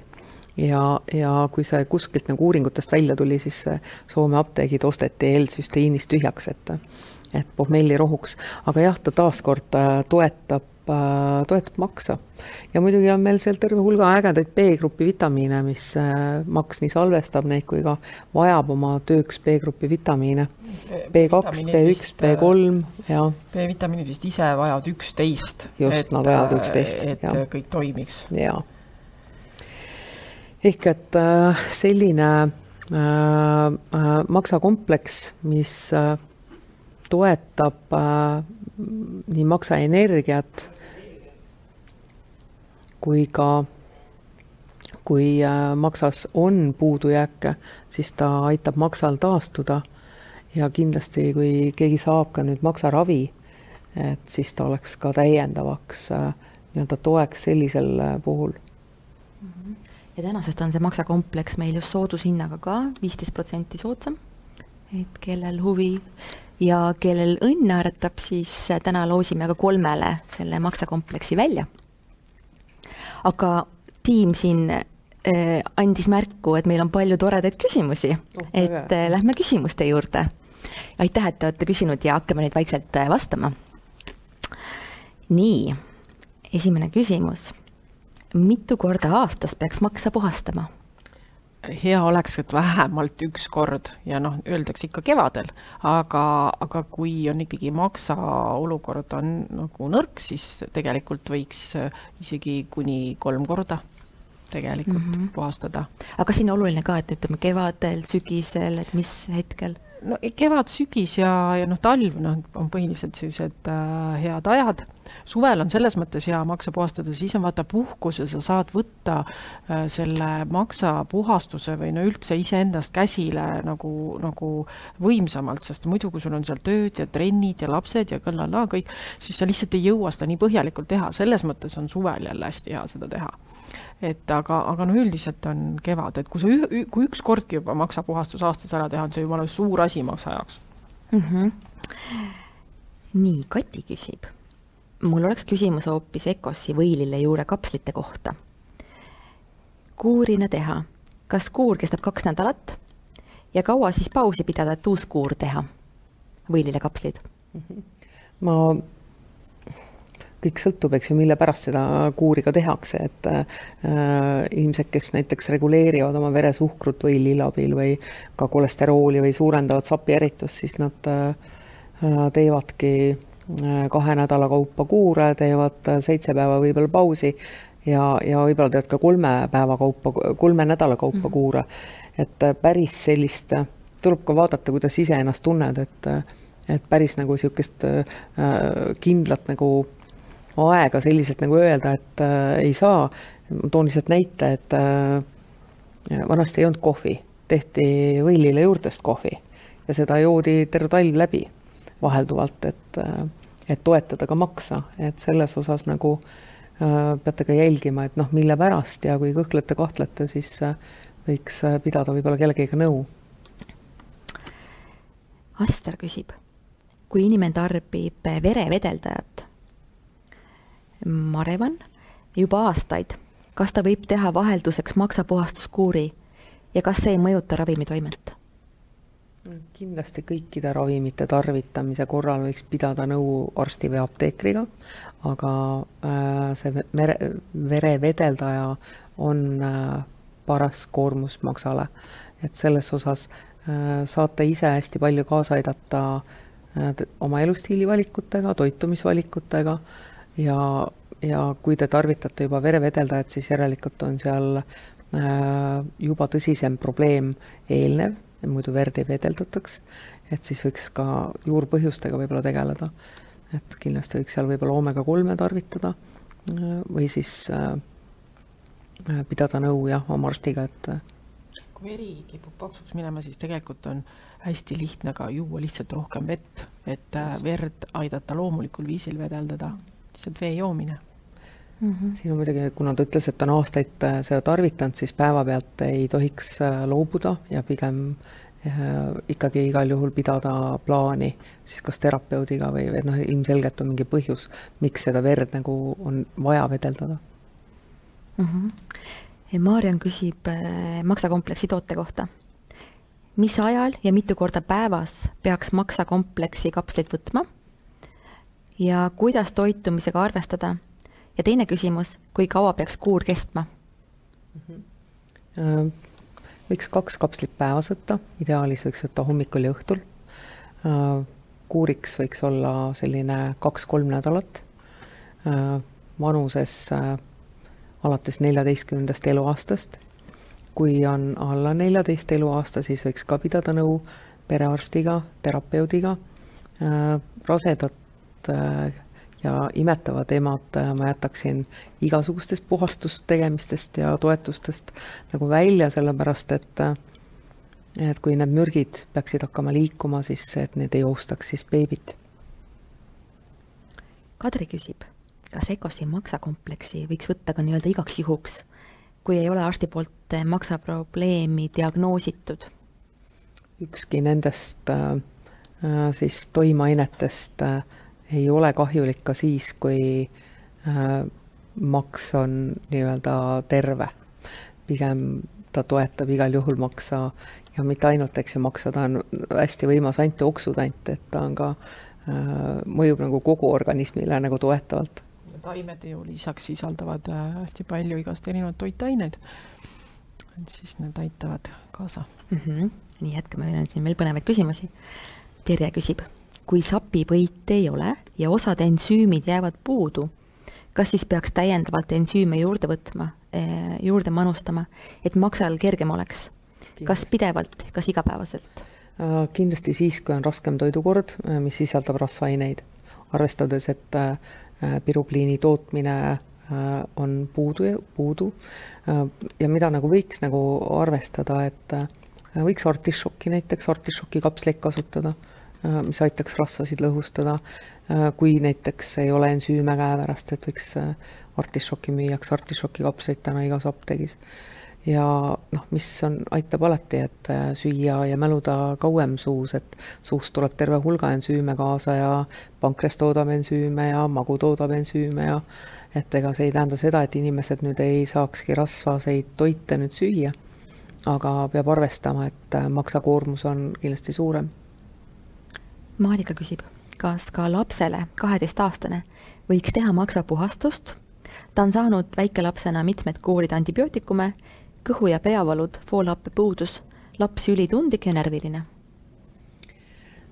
ja, ja kui see kuskilt nagu uuringutest välja tuli, siis Soome apteegid osteti L-süsteiinist tühjaks, et et pohmelli rohuks, aga jah, ta taaskord äh, toetab, äh, toetab maksa. ja muidugi on meil seal terve hulga ägedaid B-grupi vitamiine, mis äh, maks nii salvestab neid kui ka vajab oma tööks B-grupi vitamiine. B2, B1, B3 ja.
B-vitamiinid vist ise vajavad üksteist.
just, nad vajavad üksteist.
et kõik toimiks.
jaa ehk et äh, selline äh, äh, maksakompleks, mis toetab nii maksaenergiat kui ka, kui maksas on puudujääke, siis ta aitab maksal taastuda. Ja kindlasti, kui keegi saab ka nüüd maksaravi, et siis ta oleks ka täiendavaks nii-öelda toeks sellisel puhul
ja tänasest on see maksakompleks meil just soodushinnaga ka viisteist protsenti soodsam. et kellel huvi ja kellel õnn naeratab, siis täna loosime ka kolmele selle maksakompleksi välja. aga tiim siin äh, andis märku, et meil on palju toredaid küsimusi oh,, et äh, lähme küsimuste juurde. aitäh, et te olete küsinud ja hakkame nüüd vaikselt äh, vastama. nii, esimene küsimus mitu korda aastas peaks maksa puhastama?
hea oleks, et vähemalt üks kord ja noh, öeldakse ikka kevadel, aga, aga kui on ikkagi maksa olukord on nagu nõrk, siis tegelikult võiks isegi kuni kolm korda tegelikult mm -hmm. puhastada.
aga kas siin on oluline ka, et ütleme kevadel, sügisel, et mis hetkel?
no kevad, sügis ja, ja noh, talv, noh, on põhiliselt sellised äh, head ajad suvel on selles mõttes hea maksa puhastada, siis on vaata puhkus ja sa saad võtta äh, selle maksapuhastuse või no üldse iseendast käsile nagu, nagu võimsamalt, sest muidu, kui sul on seal tööd ja trennid ja lapsed ja kõllala kõik, siis sa lihtsalt ei jõua seda nii põhjalikult teha, selles mõttes on suvel jälle hästi hea seda teha et aga, aga noh, üldiselt on kevad, et kui sa, kui üks kordki juba maksapuhastus aastas ära teha, on see jumala suur asi maksa jaoks mm.
-hmm. nii, Kati küsib mul oleks küsimus hoopis Ecossi võilille juurekapslite kohta. kuurina teha, kas kuur kestab kaks nädalat ja kaua siis pausi pidada, et uus kuur teha? võilillekapslid
ma, kõik sõltub, eks ju, mille pärast seda kuuri ka tehakse, et äh, inimesed, kes näiteks reguleerivad oma veresuhkrut võilille abil või ka kolesterooli või suurendavad sapieritust, siis nad äh, teevadki kahe nädala kaupa kuure, teevad seitse päeva võib-olla pausi ja, ja võib-olla teevad ka kolme päeva kaupa, kolme nädala kaupa mm -hmm. kuure. et päris sellist, tuleb ka vaadata, kuidas ise ennast tunned, et, et päris nagu niisugust äh, kindlat nagu aega selliselt nagu öelda, et äh, ei saa. ma toon lihtsalt näite, et äh, vanasti ei olnud kohvi, tehti võilile juurtest kohvi ja seda joodi terve talv läbi vahelduvalt, et äh, et toetada ka maksa, et selles osas nagu äh, peate ka jälgima, et noh, mille pärast ja kui kõhklete-kahtlete, siis äh, võiks äh, pidada võib-olla kellegagi nõu.
Aster küsib, kui inimene tarbib verevedeldajat, marevan, juba aastaid, kas ta võib teha vahelduseks maksapuhastuskuuri ja kas see ei mõjuta ravimitoimet?
Kindlasti kõikide ravimite tarvitamise korral võiks pidada nõu arsti või apteekriga, aga äh, see mere, verevedeldaja on äh, paras koormus maksale. et selles osas äh, saate ise hästi palju kaasa aidata oma elustiili valikutega, toitumisvalikutega ja, ja kui te tarvitate juba verevedeldajat, siis järelikult on seal juba tõsisem probleem eelnev muidu verd ei vedeldataks, et siis võiks ka juurpõhjustega võib-olla tegeleda. et kindlasti võiks seal võib-olla oomega kolme tarvitada või siis äh, pidada nõu jah, oma arstiga, et äh,
kui veri kipub paksuks minema, siis tegelikult on hästi lihtne ka juua lihtsalt rohkem vett, et äh, verd aidata loomulikul viisil vedeldada, lihtsalt vee joomine
mm. -hmm. siin on muidugi, kuna ta ütles, et ta on aastaid äh, seda tarvitanud, siis päevapealt ei tohiks äh, loobuda ja pigem äh, ikkagi igal juhul pidada plaani siis kas terapeudiga või, või noh, ilmselgelt on mingi põhjus, miks seda verd nagu on vaja vedeldada
mm. -hmm. Maarjan küsib maksakompleksi toote kohta. mis ajal ja mitu korda päevas peaks maksakompleksi kapsleid võtma? ja kuidas toitumisega arvestada ja teine küsimus, kui kaua peaks kuur kestma mm?
-hmm. võiks kaks kapslit päevas võtta, ideaalis võiks võtta hommikul ja õhtul. Äh, kuuriks võiks olla selline kaks-kolm nädalat, äh, vanuses alates neljateistkümnendast eluaastast. kui on alla neljateist eluaasta, siis võiks ka pidada nõu perearstiga, terapeudiga, rasedat ja imetavad emad äh, ma jätaksin igasugustest puhastustegemistest ja toetustest nagu välja, sellepärast et äh, et kui need mürgid peaksid hakkama liikuma, siis et need ei ohustaks siis beebit.
Kadri küsib, kas EKOS-i maksakompleksi võiks võtta ka nii-öelda igaks juhuks, kui ei ole arsti poolt äh, maksaprobleemi diagnoositud?
ükski nendest äh, siis toimeainetest äh, ei ole kahjulik ka siis, kui äh, maks on nii-öelda terve. pigem ta toetab igal juhul maksa ja mitte ainult, eks ju, maksa, ta on hästi võimas antioksüdant, et ta on ka äh,, mõjub nagu kogu organismile nagu toetavalt.
taimed ju lisaks sisaldavad äh, hästi palju igast erinevaid toitaineid. et siis need aitavad kaasa
mm. -hmm. nii, jätkame, meil on siin veel põnevaid küsimusi. Terje küsib kui sapipõite ei ole ja osad ensüümid jäävad puudu, kas siis peaks täiendavalt ensüüme juurde võtma, eh, juurde manustama, et maksal kergem oleks? kas pidevalt, kas igapäevaselt?
Äh, kindlasti siis, kui on raskem toidukord, äh, mis sisaldab rasvaineid, arvestades, et äh, pirupliini tootmine on puudu, puudu ja mida nagu võiks nagu arvestada, et võiks artišoki näiteks, artišoki kapsleid kasutada mis aitaks rasvasid lõhustada. Äh, kui näiteks ei ole ensüüme käepärast, et võiks äh, artišoki müüakse, artišoki kapsleid täna igas apteegis. ja noh, mis on, aitab alati, et süüa ja mäluda kauem suus, et suust tuleb terve hulga ensüüme kaasa ja pankreas toodab ensüüme ja magu toodab ensüüme ja et ega see ei tähenda seda, et inimesed nüüd ei saakski rasvaseid toite nüüd süüa, aga peab arvestama, et maksakoormus on kindlasti suurem
Marika küsib, kas ka lapsele, kaheteistaastane, võiks teha maksapuhastust? ta on saanud väikelapsena mitmed kuurid antibiootikume, kõhu- ja peavalud, foolhappe puudus, laps ülitundlik ja närviline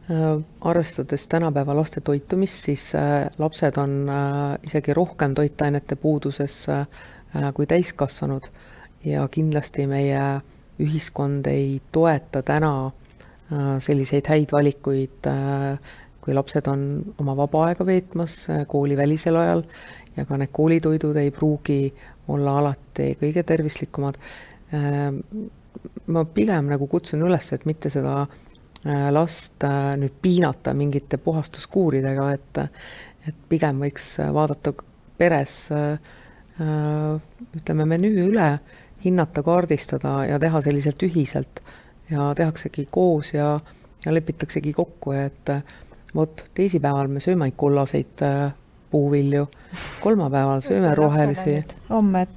äh,. arvestades tänapäeva laste toitumist, siis äh, lapsed on äh, isegi rohkem toitainete puuduses kui täiskasvanud ja kindlasti meie ühiskond ei toeta täna selliseid häid valikuid, äh, kui lapsed on oma vaba aega veetmas koolivälisel ajal ja ka need koolitoidud ei pruugi olla alati kõige tervislikumad. ma pigem nagu kutsun üles, et mitte seda last nüüd piinata mingite puhastuskuuridega, et, et pigem võiks vaadata peres ütleme, menüü üle, hinnata, kaardistada ja teha selliselt ühiselt ja tehaksegi koos ja, ja lepitaksegi kokku, et vot teisipäeval me sööme kullaseid äh, puuvilju, kolmapäeval sööme rohelisi.
homme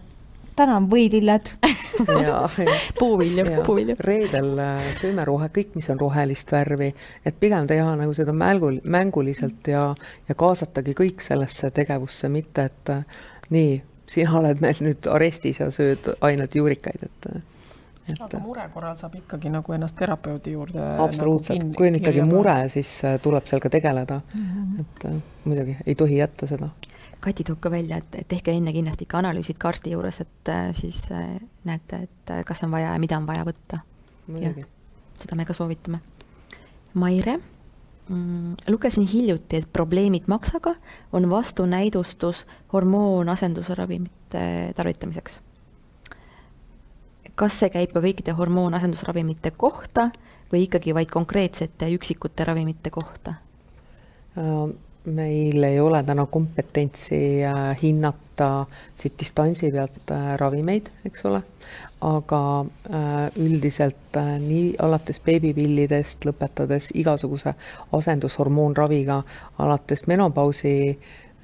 täna on võidilled
puuvilju, puuvilju.
reedel äh, sööme rohe, kõik, mis on rohelist värvi, et pigem teha nagu seda mängul, mänguliselt ja, ja kaasatagi kõik sellesse tegevusse, mitte et äh, nii, sina oled meil nüüd arestis ja sööd ainult juurikaid, et
et aga mure korral saab ikkagi nagu ennast terapeudi juurde
absoluutselt nagu, kui on ikkagi mure, siis äh, tuleb sellega tegeleda mm. -hmm. et äh, muidugi ei tohi jätta seda.
Kati toob ka välja, et, tehke enne kindlasti ikka analüüsid ka arsti juures, et äh, siis näete, et kas on vaja ja mida on vaja võtta. seda me ka soovitame. Maire mm,, lugesin hiljuti, et probleemid maksaga on vastunäidustus hormoonasendusravimite tarvitamiseks kas see käib ka kõikide hormoonasendusravimite kohta või ikkagi vaid konkreetsete üksikute ravimite kohta?
Äh, meil ei ole täna kompetentsi äh, hinnata siit distantsi pealt äh, ravimeid, eks ole, aga üldiselt nii alates beebipillidest, lõpetades igasuguse asendushormoonraviga, alates menopausi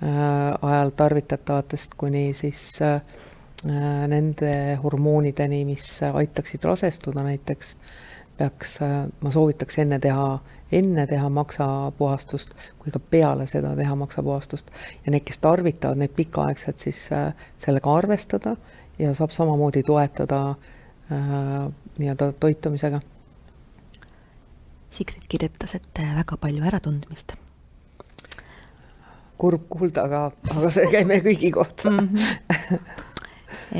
ajal tarvitatavatest kuni siis äh, nende hormoonideni, mis aitaksid rasestuda näiteks, peaks, äh, ma soovitaks enne teha, enne teha maksapuhastust kui ka peale seda teha maksapuhastust. ja need, kes tarvitavad neid pikaaegselt, siis äh, sellega arvestada ja saab samamoodi toetada äh, nii-öelda toitumisega.
Sigrid kirjutas, et väga palju äratundmist
kurb kuulda, aga, aga see käib meie kõigi kohta mm. -hmm.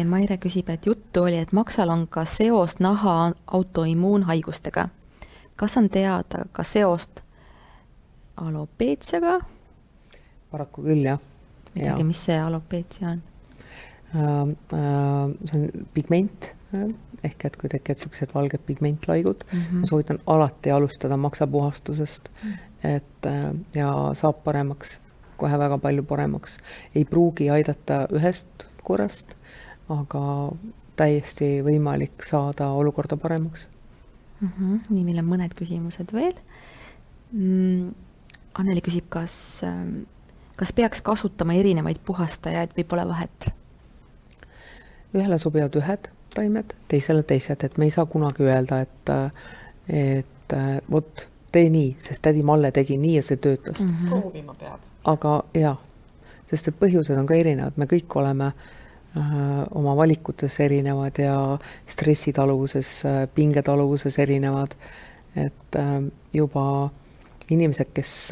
Maire küsib, et juttu oli, et maksal on ka seos naha autoimmuunhaigustega. kas on teada ka seost alopeetsiaga?
paraku küll, jah.
midagi, mis see alopeetsia on
uh,? Uh, see on pigment ehk et kui tekivad niisugused valged pigmentlaigud mm, -hmm. ma soovitan alati alustada maksapuhastusest mm, -hmm. et uh, ja saab paremaks, kohe väga palju paremaks. ei pruugi aidata ühest korrast, aga täiesti võimalik saada olukorda paremaks
mm. -hmm. nii, meil on mõned küsimused veel mm,. Anneli küsib, kas, ähm, kas peaks kasutama erinevaid puhastajaid või pole vahet?
ühele sobivad ühed taimed, teisele teised, et me ei saa kunagi öelda, et, et vot tee nii, sest tädi Malle tegi nii ja see töötas mm.
-hmm. proovima peab.
aga jaa, sest et põhjused on ka erinevad, me kõik oleme Äh, oma valikutes erinevad ja stressitaluvuses, äh, pingetaluvuses erinevad. et äh, juba inimesed, kes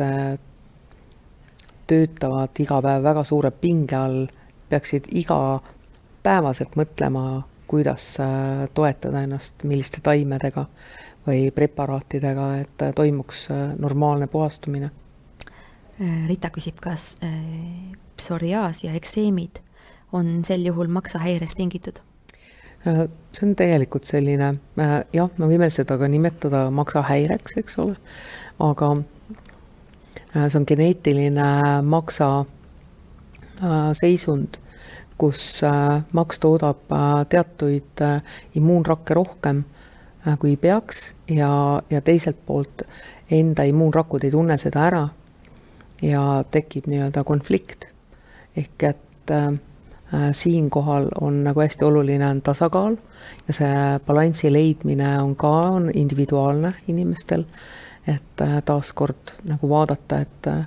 töötavad iga päev väga suure pinge all, peaksid igapäevaselt mõtlema, kuidas toetada ennast, milliste taimedega või preparaatidega, et toimuks normaalne puhastumine.
Rita küsib, kas psoriaas ja ekseemid on sel juhul maksahäirest tingitud?
Äh, see on tegelikult selline, äh, jah, me võime seda ka nimetada maksahäireks, eks ole, aga äh, see on geneetiline maksa seisund, kus maks toodab teatuid immuunrakke rohkem, kui peaks ja, ja teiselt poolt enda immuunrakud ei tunne seda ära ja tekib nii-öelda konflikt. ehk et äh, siinkohal on nagu hästi oluline on tasakaal ja see balansi leidmine on ka, on individuaalne inimestel, et äh, taaskord nagu vaadata, et äh,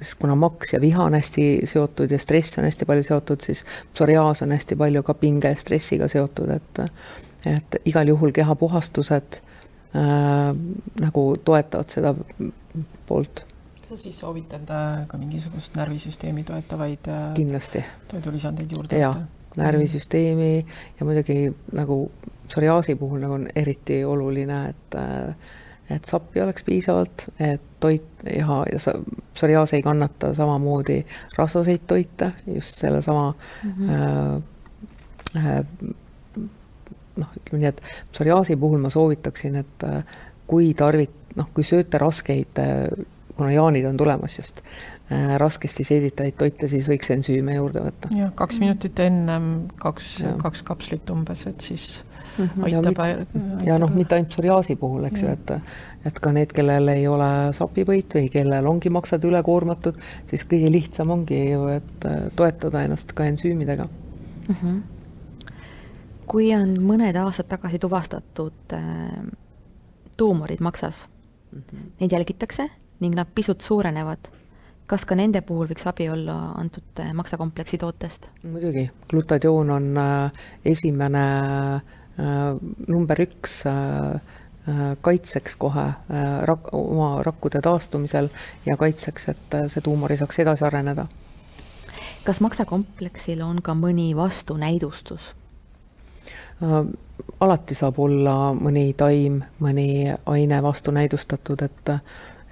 sest kuna maks ja viha on hästi seotud ja stress on hästi palju seotud, siis psoriaas on hästi palju ka pinge ja stressiga seotud, et et igal juhul kehapuhastused äh, nagu toetavad seda poolt
siis soovitad ka mingisugust närvisüsteemi toetavaid äh,
kindlasti
toidulisandeid juurde
jaa, närvisüsteemi ja muidugi nagu psoriaasi puhul nagu on eriti oluline, et et sappi oleks piisavalt, et toit ja, ja psoriaas ei kannata samamoodi rasvaseid toite, just sellesama mm -hmm. äh, äh, noh, ütleme nii, et psoriaasi puhul ma soovitaksin, et äh, kui tarvit-, noh, kui sööte raskeid, äh, kuna jaanid on tulemas just, äh, raskesti seeditavaid toite, siis võiks ensüüme juurde võtta.
jah, kaks minutit ennem kaks, kaks kapslit umbes, et siis mm -hmm. aitab.
ja, ja noh, mitte ainult psoriaasi puhul, eks ju, et et ka need, kellel ei ole sapipõit või kellel ongi maksad ülekoormatud, siis kõige lihtsam ongi ju, et äh, toetada ennast ka ensüümidega mm. -hmm.
kui on mõned aastad tagasi tuvastatud äh, tuumorid maksas mm, -hmm. neid jälgitakse ning nad pisut suurenevad kas ka nende puhul võiks abi olla antud äh, maksakompleksi tootest?
muidugi, glutadioon on äh, esimene Äh, number üks kaitseks kohe rak-, oma rakkude taastumisel ja kaitseks, et see tuumor ei saaks edasi areneda.
kas maksakompleksil on ka mõni vastunäidustus?
alati saab olla mõni taim, mõni aine vastunäidustatud, et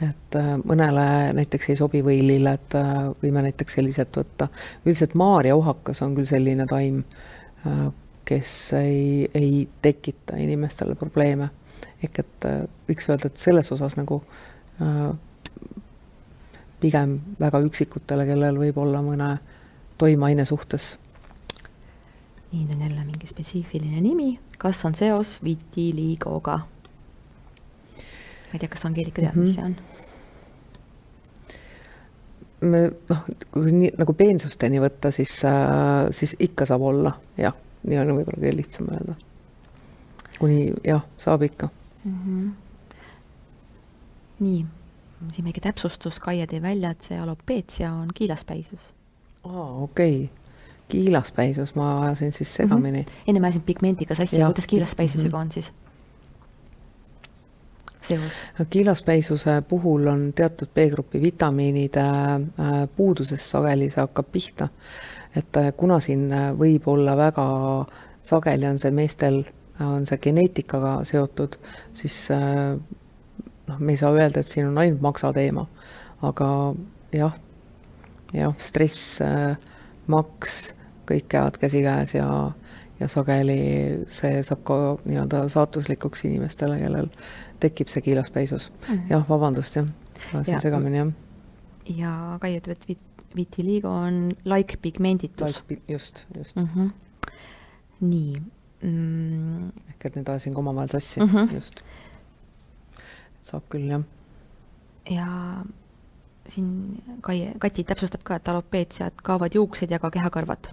et mõnele näiteks ei sobi või lilled, võime näiteks sellised võtta. üldiselt maarjauhakas on küll selline taim, kes ei, ei tekita inimestele probleeme. ehk et äh, võiks öelda, et selles osas nagu äh, pigem väga üksikutele, kellel võib olla mõne toimeaine suhtes.
nii, nüüd on jälle mingi spetsiifiline nimi, kas on seos vitiliigoga? Ma ei tea, kas Angeelika teab mm, -hmm. mis see on?
me noh, kui nii nagu peensusteni võtta, siis äh,, siis ikka saab olla, jah nii on võib-olla kõige lihtsam öelda. kuni jah, saab ikka mm. -hmm.
nii, siin väike täpsustus, Kaie tõi välja, et see alopeetsia on kiilaspäisus.
aa, okei okay kiilaspäisus, ma ajasin siis segamini mm.
-hmm. enne ma ajasin pigmendiga sassi, kuidas kiilaspäisusega mm -hmm. on siis? Seos?
kiilaspäisuse puhul on teatud B-grupi vitamiinide äh, puudusest sageli see hakkab pihta et äh, kuna siin äh, võib olla väga sageli on see meestel, äh, on see geneetikaga seotud, siis noh, me ei saa öelda, et siin on ainult maksa teema, aga jah, jah, stress, maks, kõik käivad käsikäes ja, ja sageli see saab ka nii-öelda saatuslikuks inimestele, kellel tekib see kiilaspeisus mm. -hmm. jah, vabandust, jah, ajasin segamini, jah.
ja Kai ütleb, et vitiligo on laikpigmenditus
like,. just, just mm.
-hmm. nii mm..
ehk et need ajasin ka omavahel sassi mm, -hmm. just. saab küll, jah.
ja siin Kai, Kati täpsustab ka, et alopeetsiat kaovad juuksed ja ka kehakarvad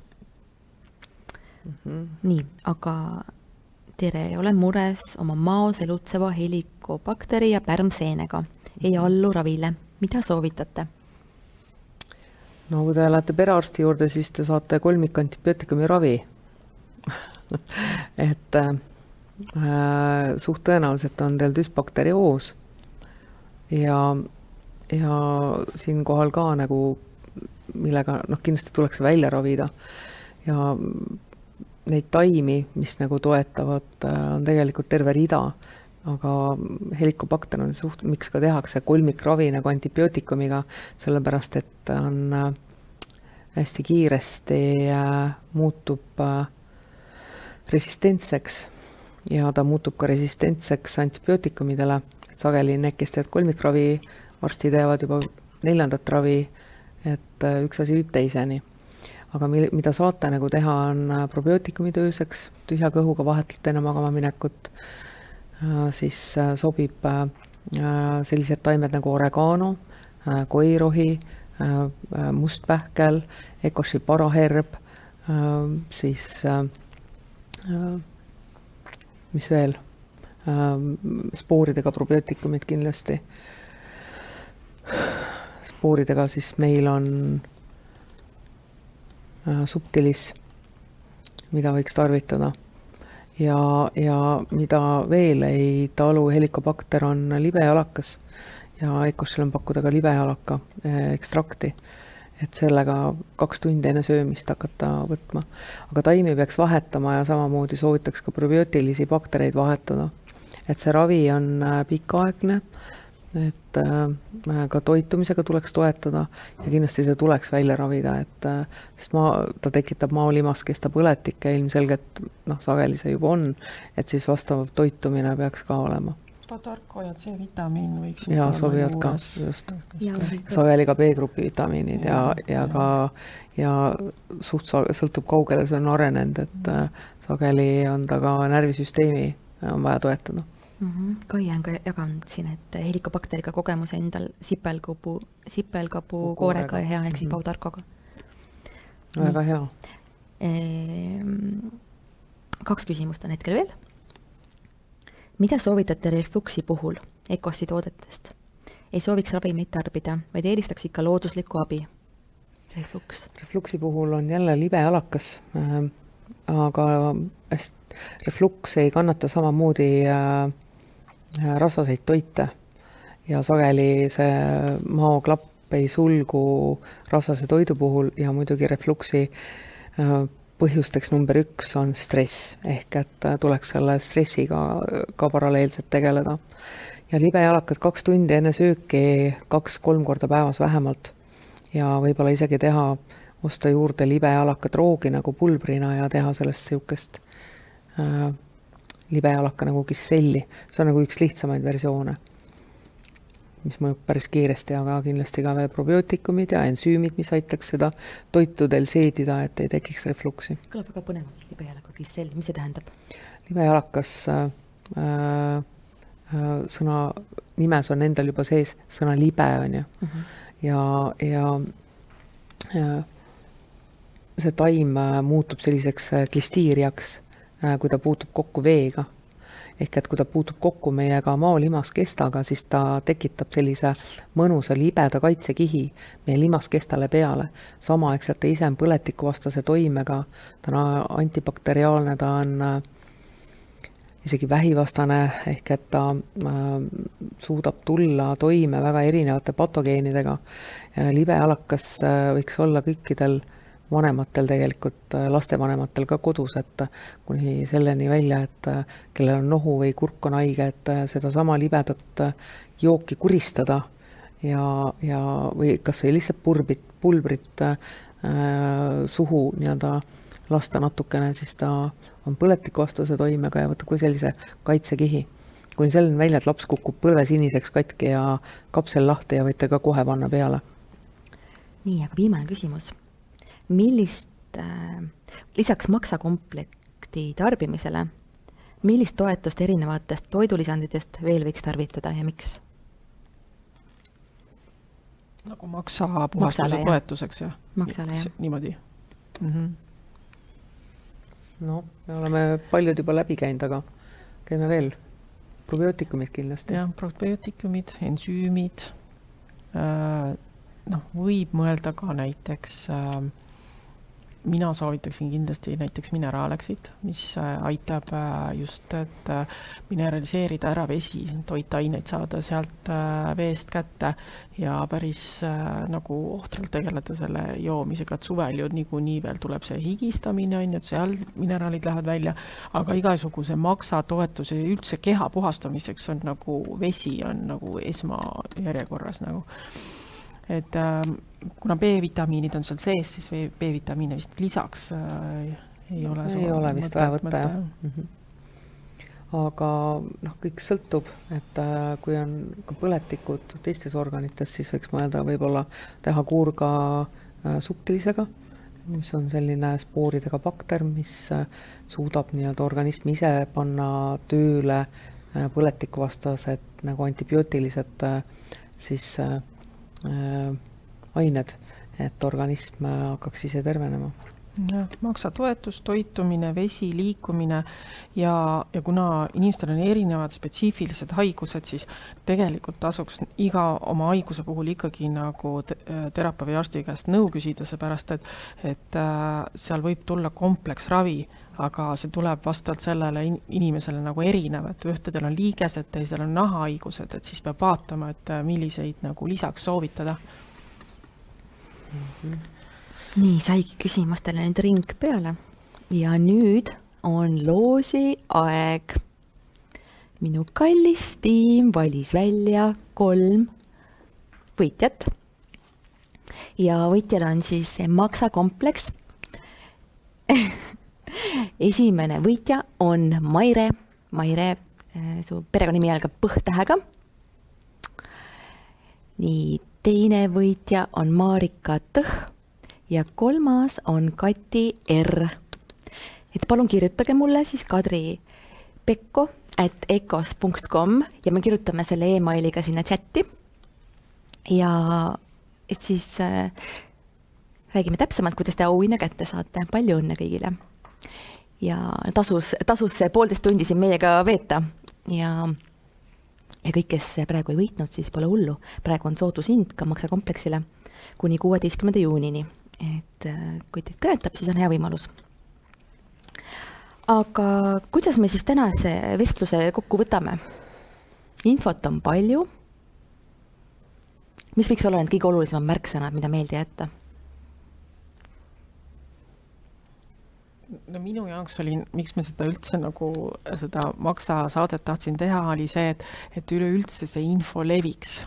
mm. -hmm. nii, aga tere, olen mures oma maos elutseva helikobakteri ja pärmseenega. ei allu ravile, mida soovitate?
no kui te lähete perearsti juurde, siis te saate kolmik antibiootikumi ravi et äh, suht tõenäoliselt on teil düsbakterioos ja, ja siinkohal ka nagu, millega noh, kindlasti tuleks välja ravida ja neid taimi, mis nagu toetavad, äh, on tegelikult terve rida, aga helikobakter on suht-, miks ka tehakse kolmikravi nagu antibiootikumiga, sellepärast et on äh, hästi kiiresti äh, muutub resistentseks. Ja ta muutub ka resistentseks antibiootikumidele, et sageli need, kes teevad kolmikravi, varsti teevad juba neljandat ravi, et üks asi viib teiseni. Aga mil-, mida saate nagu teha, on probiootikumi tööseks, tühja kõhuga vahetult enne magama minekut, siis sobib sellised taimed nagu oregano, koirohi, Äh, mustpähkel, Ecoshi paraherb, äh, siis äh, mis veel, spooridega probiootikumid kindlasti. spooridega siis meil on subtilis, mida võiks tarvitada ja, ja mida veel ei talu helikobakter, on libejalakas ja Ecosil on pakkuda ka libejalaka eh, ekstrakti, et sellega kaks tundi enne söömist hakata võtma. aga taimi peaks vahetama ja samamoodi soovitaks ka probiootilisi baktereid vahetada. et see ravi on pikaaegne et äh, ka toitumisega tuleks toetada ja kindlasti see tuleks välja ravida, et äh, sest maa, ta tekitab maolimaskesta põletikke, ilmselgelt noh, sageli see juba on, et siis vastav toitumine peaks ka olema.
Tatarko ja C-vitamiin võiks
jaa, sobivad ka, just. sageli ka B-grupi vitamiinid ja, ja, ja ka ja suht sõltub, kaugele see on arenenud, et äh, sageli on ta ka närvisüsteemi on vaja toetada
mm. -hmm. Kaie on ka jaganud siin, et helikobakteriga kogemus endal sipelkapu, sipelkapu koorega ja hea, ehk siis mm -hmm. pautarkoga.
väga hea
ehm,. kaks küsimust on hetkel veel. mida soovitate Refluxi puhul Ecossi toodetest? ei sooviks ravimeid tarbida, vaid eelistaks ikka looduslikku abi. Reflux.
Refluxi puhul on jälle libe alakas äh,, aga refluks ei kannata samamoodi äh, Äh, rasvaseid toite. Ja sageli see maoklapp ei sulgu rasvase toidu puhul ja muidugi refluksi äh, põhjusteks number üks on stress, ehk et äh, tuleks selle stressiga ka paralleelselt tegeleda. ja libejalakad kaks tundi enne sööki kaks-kolm korda päevas vähemalt. Ja võib-olla isegi teha, osta juurde libejalakat roogi nagu pulbrina ja teha sellest niisugust äh, libejalaka nagu kisselli, see on nagu üks lihtsamaid versioone, mis mõjub päris kiiresti, aga kindlasti ka veel probiootikumid ja ensüümid, mis aitaks seda toitudel seedida, et ei tekiks refluksi.
kõlab väga põnevalt, libejalaka kissell, mis see tähendab?
libejalakas äh, äh, sõna, nimes on endal juba sees sõna libe, on ju uh. -huh. ja, ja, ja see taim äh, muutub selliseks äh, klistiiriaks Äh, kui ta puutub kokku veega. ehk et kui ta puutub kokku meiega maolimaskestaga, siis ta tekitab sellise mõnusa libeda kaitsekihi meie limaskestale peale. samaaegselt ta ise on põletikuvastase toimega, ta on antibakteriaalne, ta on äh, isegi vähivastane, ehk et ta äh, suudab tulla toime väga erinevate patogeenidega. libealakas äh, võiks olla kõikidel äh, vanematel tegelikult, äh, lastevanematel ka kodus, et kuni selleni välja, et äh, kellel on nohu või kurk on haige, et äh, sedasama libedat jooki kuristada ja, ja või kas või lihtsalt purbit, pulbrit äh, suhu nii-öelda lasta natukene, siis ta on põletikuvastase toimega ja võtab ka sellise kaitsekihi. kuni selleni välja, et laps kukub põlve siniseks katki ja kapsel lahti ja võite ka kohe panna peale.
nii, aga viimane küsimus millist äh,, lisaks maksakomplekti tarbimisele, millist toetust erinevatest toidulisanditest veel võiks tarvitada ja miks?
nagu maksa puhastuse toetuseks, jah?
maksale, jah.
niimoodi mm -hmm.?
noh, me oleme paljud juba läbi käinud, aga käime veel. probiootikumid kindlasti.
jah, probiootikumid, ensüümid äh,, noh, võib mõelda ka näiteks äh, mina soovitaksin kindlasti näiteks Mineralexit, mis äh, aitab äh, just, et äh, mineraliseerida ära vesi, toitaineid saada sealt veest kätte ja päris nagu ohtralt tegeleda selle joomisega, et suvel ju niikuinii veel tuleb see higistamine, on ju, et seal mineraalid lähevad välja, aga igasuguse maksatoetuse üldse keha puhastamiseks on nagu vesi on nagu esmajärjekorras nagu. Et äh, kuna B-vitamiinid on seal sees, siis B-vitamiine vist lisaks äh, ei ole.
ei ole vist vaja võtta jah mm. -hmm aga noh, kõik sõltub, et äh, kui on ka põletikud teistes organites, siis võiks mõelda võib-olla teha kuurga äh, subtilisega, mis on selline spooridega bakter, mis äh, suudab nii-öelda organismi ise panna tööle äh, põletikuvastased nagu antibiootilised äh, siis äh, Äh, ained, et organism hakkaks ise tervenema.
Jah, maksatoetus, toitumine, vesi, liikumine ja, ja kuna inimestel on erinevad spetsiifilised haigused, siis tegelikult tasuks iga oma haiguse puhul ikkagi nagu te terapeudi või arsti käest nõu küsida, seepärast et, et äh, seal võib tulla kompleksravi aga see tuleb vastavalt sellele in inimesele nagu erinev, et ühtedel on liigesed, teisel on nahahaigused, et siis peab vaatama, et äh, milliseid nagu lisaks soovitada
mm. -hmm. nii, saigi küsimustele nüüd ring peale ja nüüd on loosi aeg. minu kallis tiim valis välja kolm võitjat. ja võitjal on siis maksakompleks esimene võitja on Maire, Maire, äh, su perekonnanimi algab P-tähega. nii, teine võitja on Marika Tõh ja kolmas on Kati R. et palun kirjutage mulle siis Kadri Pekko at ecos.com ja me kirjutame selle emailiga sinna chati. ja et siis äh, räägime täpsemalt, kuidas te auhinna kätte saate, palju õnne kõigile. ja tasus, tasus see poolteist tundi siin meiega veeta ja, ja kõik, kes praegu ei võitnud, siis pole hullu, praegu on soodushind ka maksekompleksile kuni kuueteistkümnenda juunini, et äh, kui teid kõnetab, siis on hea võimalus aga kuidas me siis tänase vestluse kokku võtame? infot on palju. mis võiks olla need kõige olulisemad märksõnad, mida meelde jätta?
No minu jaoks oli, miks ma seda üldse nagu, seda Maksa saadet tahtsin teha, oli see, et, et üleüldse see info leviks.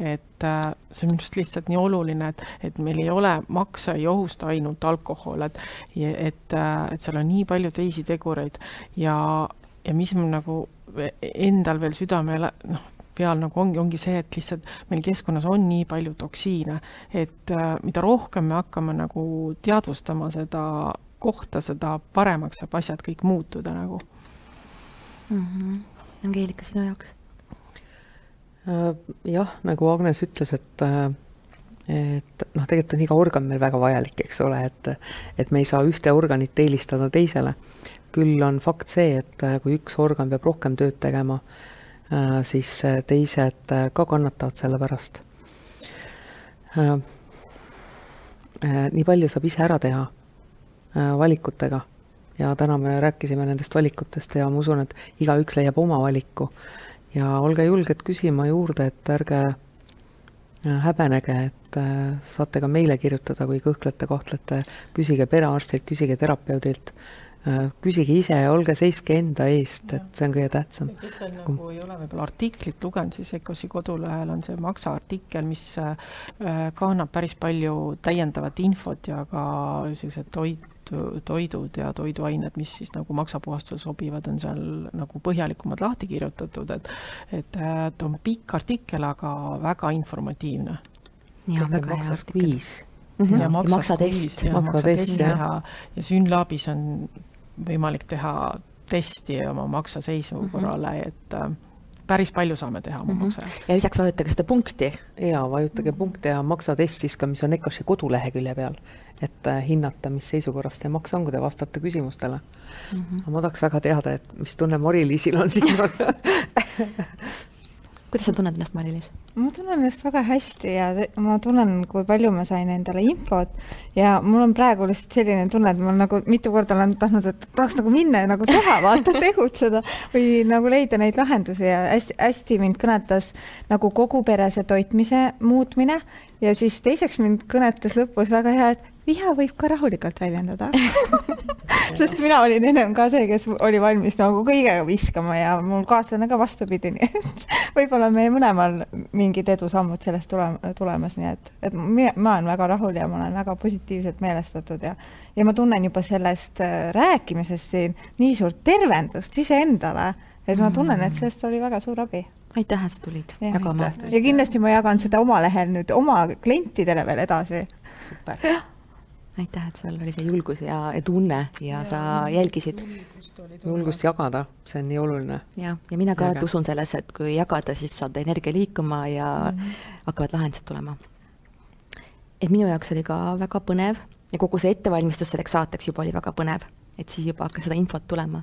Et äh, see on just lihtsalt nii oluline, et, et meil ei ole, maksa ei ohusta ainult alkohol, et, et, äh, et seal on nii palju teisi tegureid. Ja, ja mis mul nagu endal veel südamele, noh, peal nagu ongi, ongi see, et lihtsalt meil keskkonnas on nii palju toksiine, et äh, mida rohkem me hakkame nagu teadvustama seda kohta, seda paremaks saab asjad kõik muutuda nagu
mm. -hmm. Angeelika, sinu jaoks?
Äh, jah, nagu Agnes ütles, et äh, et noh, tegelikult on iga organ meil väga vajalik, eks ole, et et me ei saa ühte organit eelistada teisele. küll on fakt see, et äh, kui üks organ peab rohkem tööd tegema, siis teised ka kannatavad selle pärast. nii palju saab ise ära teha valikutega. Ja täna me rääkisime nendest valikutest ja ma usun, et igaüks leiab oma valiku. Ja olge julged küsima juurde, et ärge äh, häbenege, et äh, saate ka meile kirjutada, kui kõhklete, kahtlete, küsige perearstilt, küsige terapeudilt, äh, küsige ise, olge, seiske enda eest, et see on kõige tähtsam.
kes veel nagu ei ole võib-olla artiklit lugenud, siis EKOS-i kodulehel on see Maksa artikkel, mis ka annab päris palju täiendavat infot ja ka sellised toit, toidud ja toiduained, mis siis nagu maksapuhastusele sobivad, on seal nagu põhjalikumalt lahti kirjutatud, et et, et on pikk artikkel, aga väga informatiivne.
ja väga hea artikkel.
ja maksatest, maksatest ja, ja, ja Synlabis on võimalik teha testi oma maksaseisu mm -hmm. korrale, et äh, päris palju saame teha oma mm -hmm. maksa jaoks.
ja lisaks vajutage seda punkti.
ja vajutage punkti ja maksatestis ka, mis on EKOS-i kodulehekülje peal et äh, hinnata, mis seisukorras see maks on, kui te vastate küsimustele mm. -hmm. ma tahaks väga teada, et mis tunne Mari-Liisil on siin
kuidas sa tunned ennast, Mari-Liis?
ma tunnen ennast väga hästi ja ma tunnen, kui palju ma sain endale infot ja mul on praegu lihtsalt selline tunne, et ma nagu mitu korda olen tahtnud, et tahaks nagu minna ja nagu teha, vaata, tegutseda või nagu leida neid lahendusi ja hästi-hästi mind kõnetas nagu kogu perese toitmise muutmine ja siis teiseks mind kõnetas lõpus väga hea, et viha võib ka rahulikult väljendada. Sest mina olin ennem ka see, kes oli valmis nagu kõigega viskama ja mul kaaslane ka vastupidi, nii et võib-olla meie mõlemal mingid edusammud sellest tule-, tulemas, nii et, et mina, ma olen väga rahul ja ma olen väga positiivselt meelestatud ja ja ma tunnen juba sellest äh, rääkimisest siin nii suurt tervendust iseendale, et ma tunnen, et sellest oli väga suur abi.
Aitäh, et sa tulid. Jagama.
ja kindlasti ma jagan seda oma lehel nüüd oma klientidele veel edasi.
super aitäh, et sul oli see julgus ja, tunne ja, ja sa jälgisid.
julgust jagada, see on nii oluline.
jah, ja mina ka alati usun sellesse, et kui jagada, siis saad energia liikuma ja mm -hmm. hakkavad lahendused tulema. et minu jaoks oli ka väga põnev ja kogu see ettevalmistus selleks saateks juba oli väga põnev, et siis juba hakkas seda infot tulema.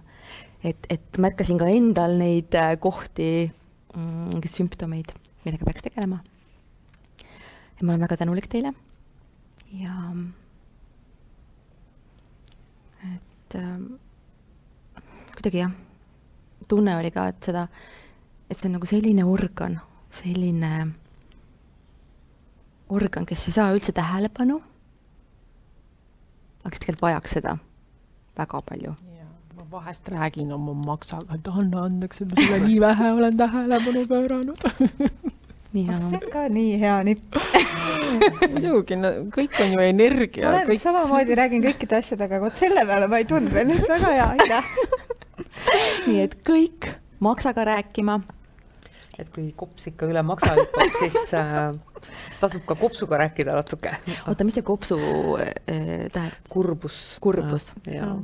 et, et märkasin ka endal neid äh, kohti, mingeid mm, sümptomeid, millega peaks tegelema. ja ma olen väga tänulik teile ja et äh, kuidagi jah, tunne oli ka, et seda, et see on nagu selline organ, selline organ, kes ei saa üldse tähelepanu, aga kes tegelikult vajaks seda väga palju.
vahest räägin oma maksaga, et anna andeks, et ma sulle nii vähe olen tähelepanu pööranud
nii hea. see on ka nii hea nipp
muidugi, no kõik on ju energia.
ma olen kõik... samamoodi, räägin kõikide asjadega, vot selle peale ma ei tulnud veel, väga hea, aitäh
nii et kõik maksaga rääkima.
et kui kops ikka üle maksa hüppab, siis äh, tasub ka kopsuga rääkida natuke.
oota, mis see kopsu äh, tähendab?
kurbus.
kurbus äh,. jaa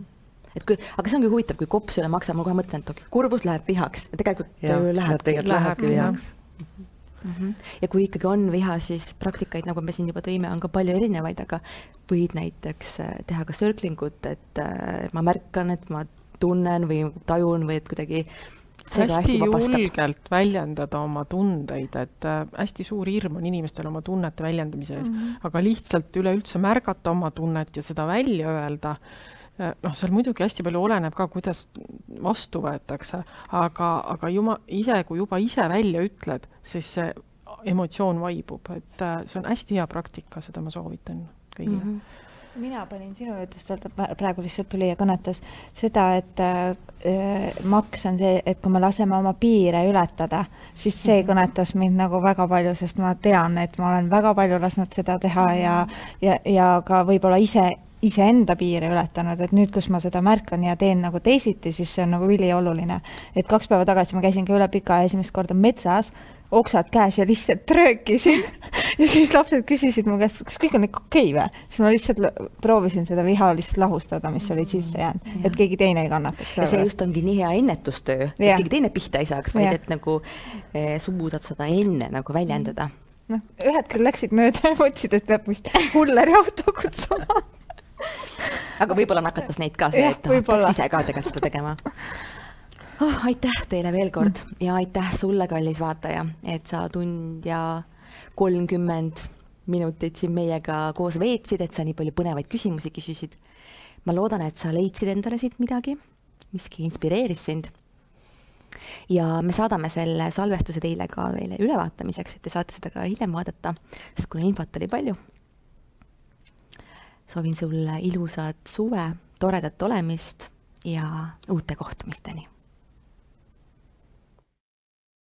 et kui, aga see ongi huvitav, kui kops üle maksab, ma kohe mõtlen, et okei, kurbus läheb vihaks ja tegelikult ja, läheb.
tegelikult lähebki vihaks
mm. -hmm. Ja kui ikkagi on viha, siis praktikaid, nagu me siin juba tõime, on ka palju erinevaid, aga võid näiteks äh, teha ka circling ut, et äh, ma märkan, et ma tunnen või tajun või et kuidagi
hästi, hästi julgelt väljendada oma tundeid, et äh, hästi suur hirm on inimestel oma tunnete väljendamise ees mm, -hmm. aga lihtsalt üleüldse märgata oma tunnet ja seda välja öelda, noh, seal muidugi hästi palju oleneb ka, kuidas vastu võetakse, aga, aga juma-, ise, kui juba ise välja ütled, siis see emotsioon vaibub, et äh, see on hästi hea praktika, seda ma soovitan kõigile mm. -hmm
mina panin sinu jutust praegu lihtsalt tuli ja kõnetas seda, et äh, maks on see, et kui me laseme oma piire ületada, siis see mhm. kõnetas mind nagu väga palju, sest ma tean, et ma olen väga palju lasknud seda teha ja, ja, ja ka võib-olla ise iseenda piire ületanud, et nüüd, kus ma seda märkan ja teen nagu teisiti, siis see on nagu ülioluline. et kaks päeva tagasi ma käisin ka üle pika esimest korda metsas oksad käes ja lihtsalt röökisin ja siis lapsed küsisid mu käest, kas kõik on ikka okei okay või? siis ma lihtsalt proovisin seda viha lihtsalt lahustada, mis olid sisse jäänud, et keegi teine ei kannataks.
ja see just ongi nii hea ennetustöö, et keegi teine pihta ei saaks, vaid et nagu eh, suudad seda enne nagu väljendada.
noh, ühed küll läksid mööda ja mõtlesid, et peab vist hulleri auto kutsuma
aga võib-olla nakatas neid ka see, et peaks ise ka tegelikult seda tegema oh,. aitäh teile veel kord ja aitäh sulle, kallis vaataja, et sa tund ja kolmkümmend minutit siin meiega koos veetsid, et sa nii palju põnevaid küsimusi küsisid. ma loodan, et sa leidsid endale siit midagi, miski inspireeris sind. ja me saadame selle salvestuse teile ka veel ülevaatamiseks, et te saate seda ka hiljem vaadata, sest kuna infot oli palju. Soovin sulle ilusat suve, toredat olemist ja uute kohtumisteni